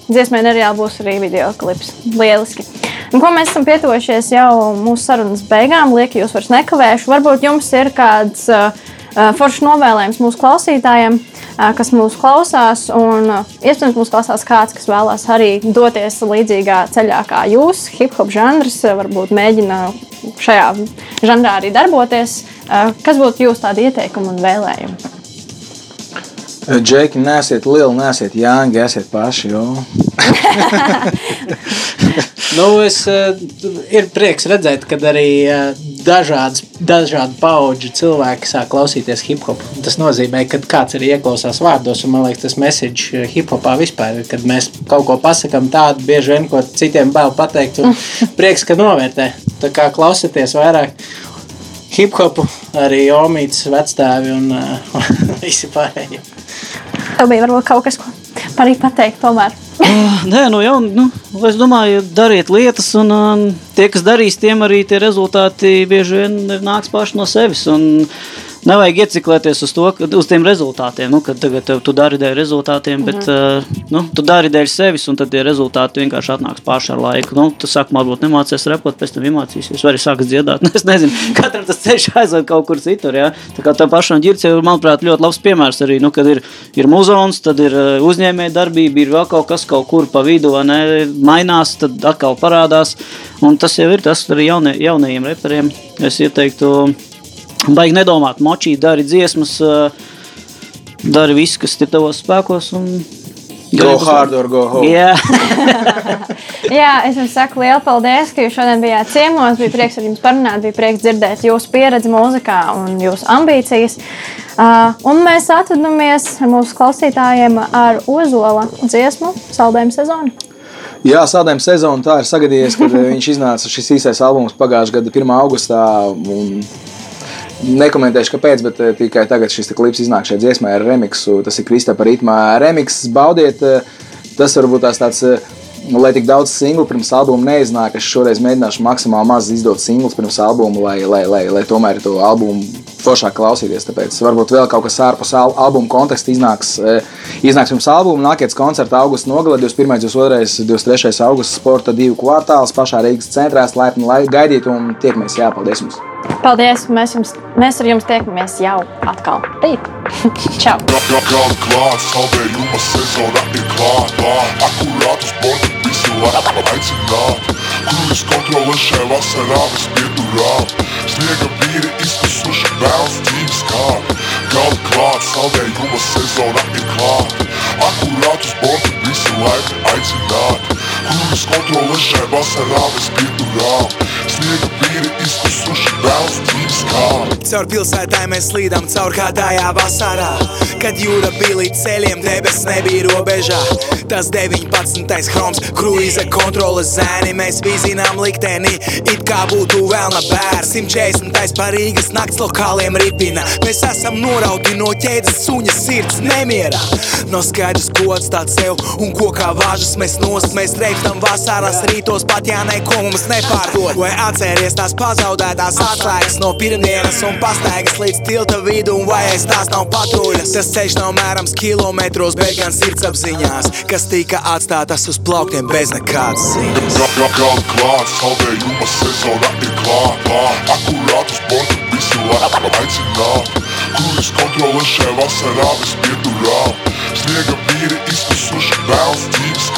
dziesmai nereāli būs arī video klips. Lieliski. Un, ko mēs esam pietuvušies jau mūsu sarunas beigām, lieki jūs vairs nekavēšu. Varbūt jums ir kāds uh, uh, foršs novēlējums mūsu klausītājiem, uh, kas mūs klausās. Un, uh, iespējams, mūs klausās kāds, kas vēlās arī doties līdzīgā ceļā kā jūs. Hip hop žanrs uh, varbūt mēģina šajā žanrā arī darboties. Uh, kas būtu jūsu tādi ieteikumi un vēlējumi? Džeki, nesiet lieli, nesiet jāngi, esiet paši. [laughs] [laughs] Nu, es, uh, ir prieks redzēt, ka arī uh, dažādas, dažādu pauģu cilvēki sāk klausīties hip hop. Tas nozīmē, ka kāds arī ieklausās vārdos, un man liekas, tas message hip hopā vispār ir, kad mēs kaut ko pasakām tādu, bieži vien, ko citiem bail pateikt, un [laughs] prieks, ka novērtē. Tā kā klausieties vairāk hip hopu, arī Omītas vecstāvi un uh, [laughs] visi pārējie. Tev bija varbūt kaut kas, ko arī pateikt tomēr. Uh, nē, nu jau, nu, es domāju, dariet lietas, un um, tie, kas darīs, tiem arī tie rezultāti bieži vien nāks paši no sevis. Un, nevajag ieciklēties uz, to, uz tiem rezultātiem. Nu, kad tagad tu dari dēļ rezultātiem, mm -hmm. bet nu, tu dari dēļ sevis, un tad tie rezultāti vienkārši atnāks paši ar laiku. Nu, tu sākumā varbūt nemācies repot, pēc tam iemācīsies, vai arī sāks dziedāt. [laughs] Nu, es nezinu, katram tas ceļš aizved kaut kur citur. Ja? Tā kā tā pašam ģirts ir, manuprāt, ļoti labs piemērs arī, nu, kad ir, ir muzons, tad ir uzņēmēja darbība, ir vēl kaut kas kaut kur pa vidu, ne, mainās, tad atkal parādās. Un tas jau ir tas arī jaunie, jaunajiem reperiem. Es ieteiktu, Baigi nedomāt, močī, dari dziesmas, dari visu, kas ir tavos spēkos. Un... Go hard or go home. Yeah. [laughs] Jā, es jums saku lielu paldies, ka jūs šodien bijāt ciemos. Bija prieks ar jums parunāt, bija prieks dzirdēt jūsu pieredzi mūzikā un jūsu ambīcijas. Uh, un mēs atvadamies ar mūsu klausītājiem ar Ozola dziesmu Saldējumu sezonu. Jā, sādējuma sezona tā ir sagadījies, kad viņš iznāca šis īsais albums pagājušā gada 1. augustā. Un Nekomentēšu, kāpēc, bet eh, tikai tagad šis klips iznāk šajā dziesmā ar remixu. Tas ir Kristapa ritmā. Remix baudiet, eh, tas varbūt tās tāds. Eh, lai tik daudz singlu pirms albuma neiznāk, es šoreiz mēģināšu maksimāli maz izdot singlus pirms albuma, lai, lai, lai, lai tomēr to albumu foršāk klausīties. Tāpēc varbūt vēl kaut kas ārpus al albuma konteksta iznāks, iznāks pirms albuma. Nākamais koncerts augusta nogalē, 21. 22. 23. augusta sporta divu kvartāls pašā Rīgas centrā. Laipni gaidiet un tiekamies! Jā, paldies jums! Paldies! Mēs, jums, mēs ar jums tiekamies jau atkal rīt. [laughs] Čau! Klāt. Krujas kontrole šajā vasarā vispieturā. Sniega vīri izkusuši bēls dzīves kā. Galda klāt, saldējuma sezona ir klāta. Akurātu sporta visu laiku aicināt. Krujas kontrole šajā vasarā vispieturā. Sniega vīri izkusuši bēls dzīves kā. Caur pilsētā mēs slīdām caur kādājā vasarā Kad jūra bija līdz ceļiem, debesis nebija robežā Tas 19. chroms, kruīza kontroles zēni Mēs vizinām likteni, it kā būtu vēlna bērns 140. parīgas nakts lokāliem ripina Mēs esam norauti no ķēdes suņa sirds nemierā Nav skaidrs, ko atstāt sev un ko kā vāžas mēs nost Mēs reiktam vasaras rītos pat ja neko mums nepārdod Vai atceries tās pazaudētās atslēgas no pirmdienas un pastaigas līdz tilta vidu un vai aiz tās nav patruļas Tas ceļš nav mērams kilometros, bet gan sirdsapziņās Kas tika atstātas uz plauktiem bez nekādas ziņas. Galda klāt, saldējuma sezona ir klāta Akurātu sporta visu laiku aicināt Kuras kontrole šajā vasarā vispieturā? Sniega vīri izkusuši bēls dzīves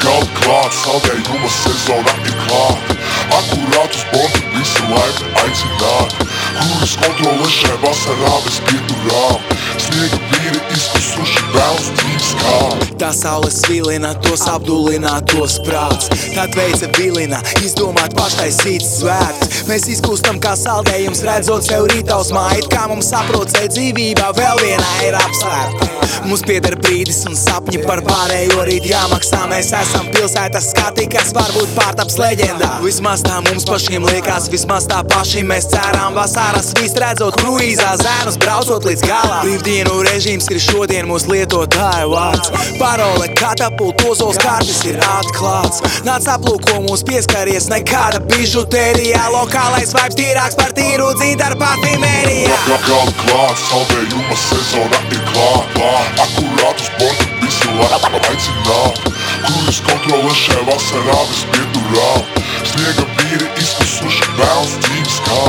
kā Galda klāt, saldējuma sezona ir klāta Akurātu sporta visu laiku aicināt. Kuras kontrole šajā vasarā vispieturā Sniega vīri izkusuši bēls dzīves kā Tā saule svilina tos apdulinātos prāts. Tā tveica vilina, izdomāt paštaisīts svēts Mēs izkūstam kā saldējums, redzot sev rītausmā It kā mums saprot, ka dzīvībā vēl viena ir apsvērta. Mums pieder brīdis un sapņi par pārējo rīt jāmaksā. Mēs esam pilsētas skati, kas varbūt pārtaps leģendā. Vismaz tā mums pašiem liekas, vismaz tā paši mēs cerām Vasaras viss redzot kruīzā zēnus, braucot līdz galā Brīvdienu režīms ir šodien mūsu lietotāju vārds. Parole katapult, ozols kārtis ir atklāts. Nāc aplūko mūs pieskaries, nekāda bižutērijā. Lokālais vibes tīrāks par tīru dzīdaru parfimērijā Galda klāt, saldējuma sezona ir klāta Akurātu sporta visu laiku aicināt. Kuras kontrole šajā vasarā vispieturā Sniega vīri izkusuši bēls dzīves kā.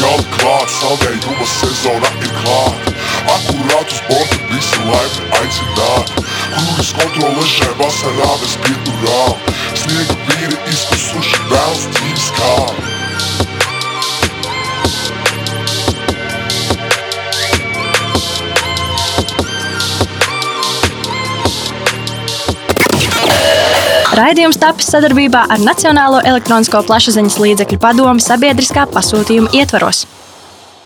Galda klāt, saldējuma sezona ir klāta akurātus sporta visu laiku aicināt Kuris kontrolē šai vasarā bez pieturām Sniega vīri izkusuši vēlas dzīves kā. Raidījums tapis sadarbībā ar Nacionālo elektronisko plašsaziņas līdzekļu padomu sabiedriskā pasūtījuma ietvaros.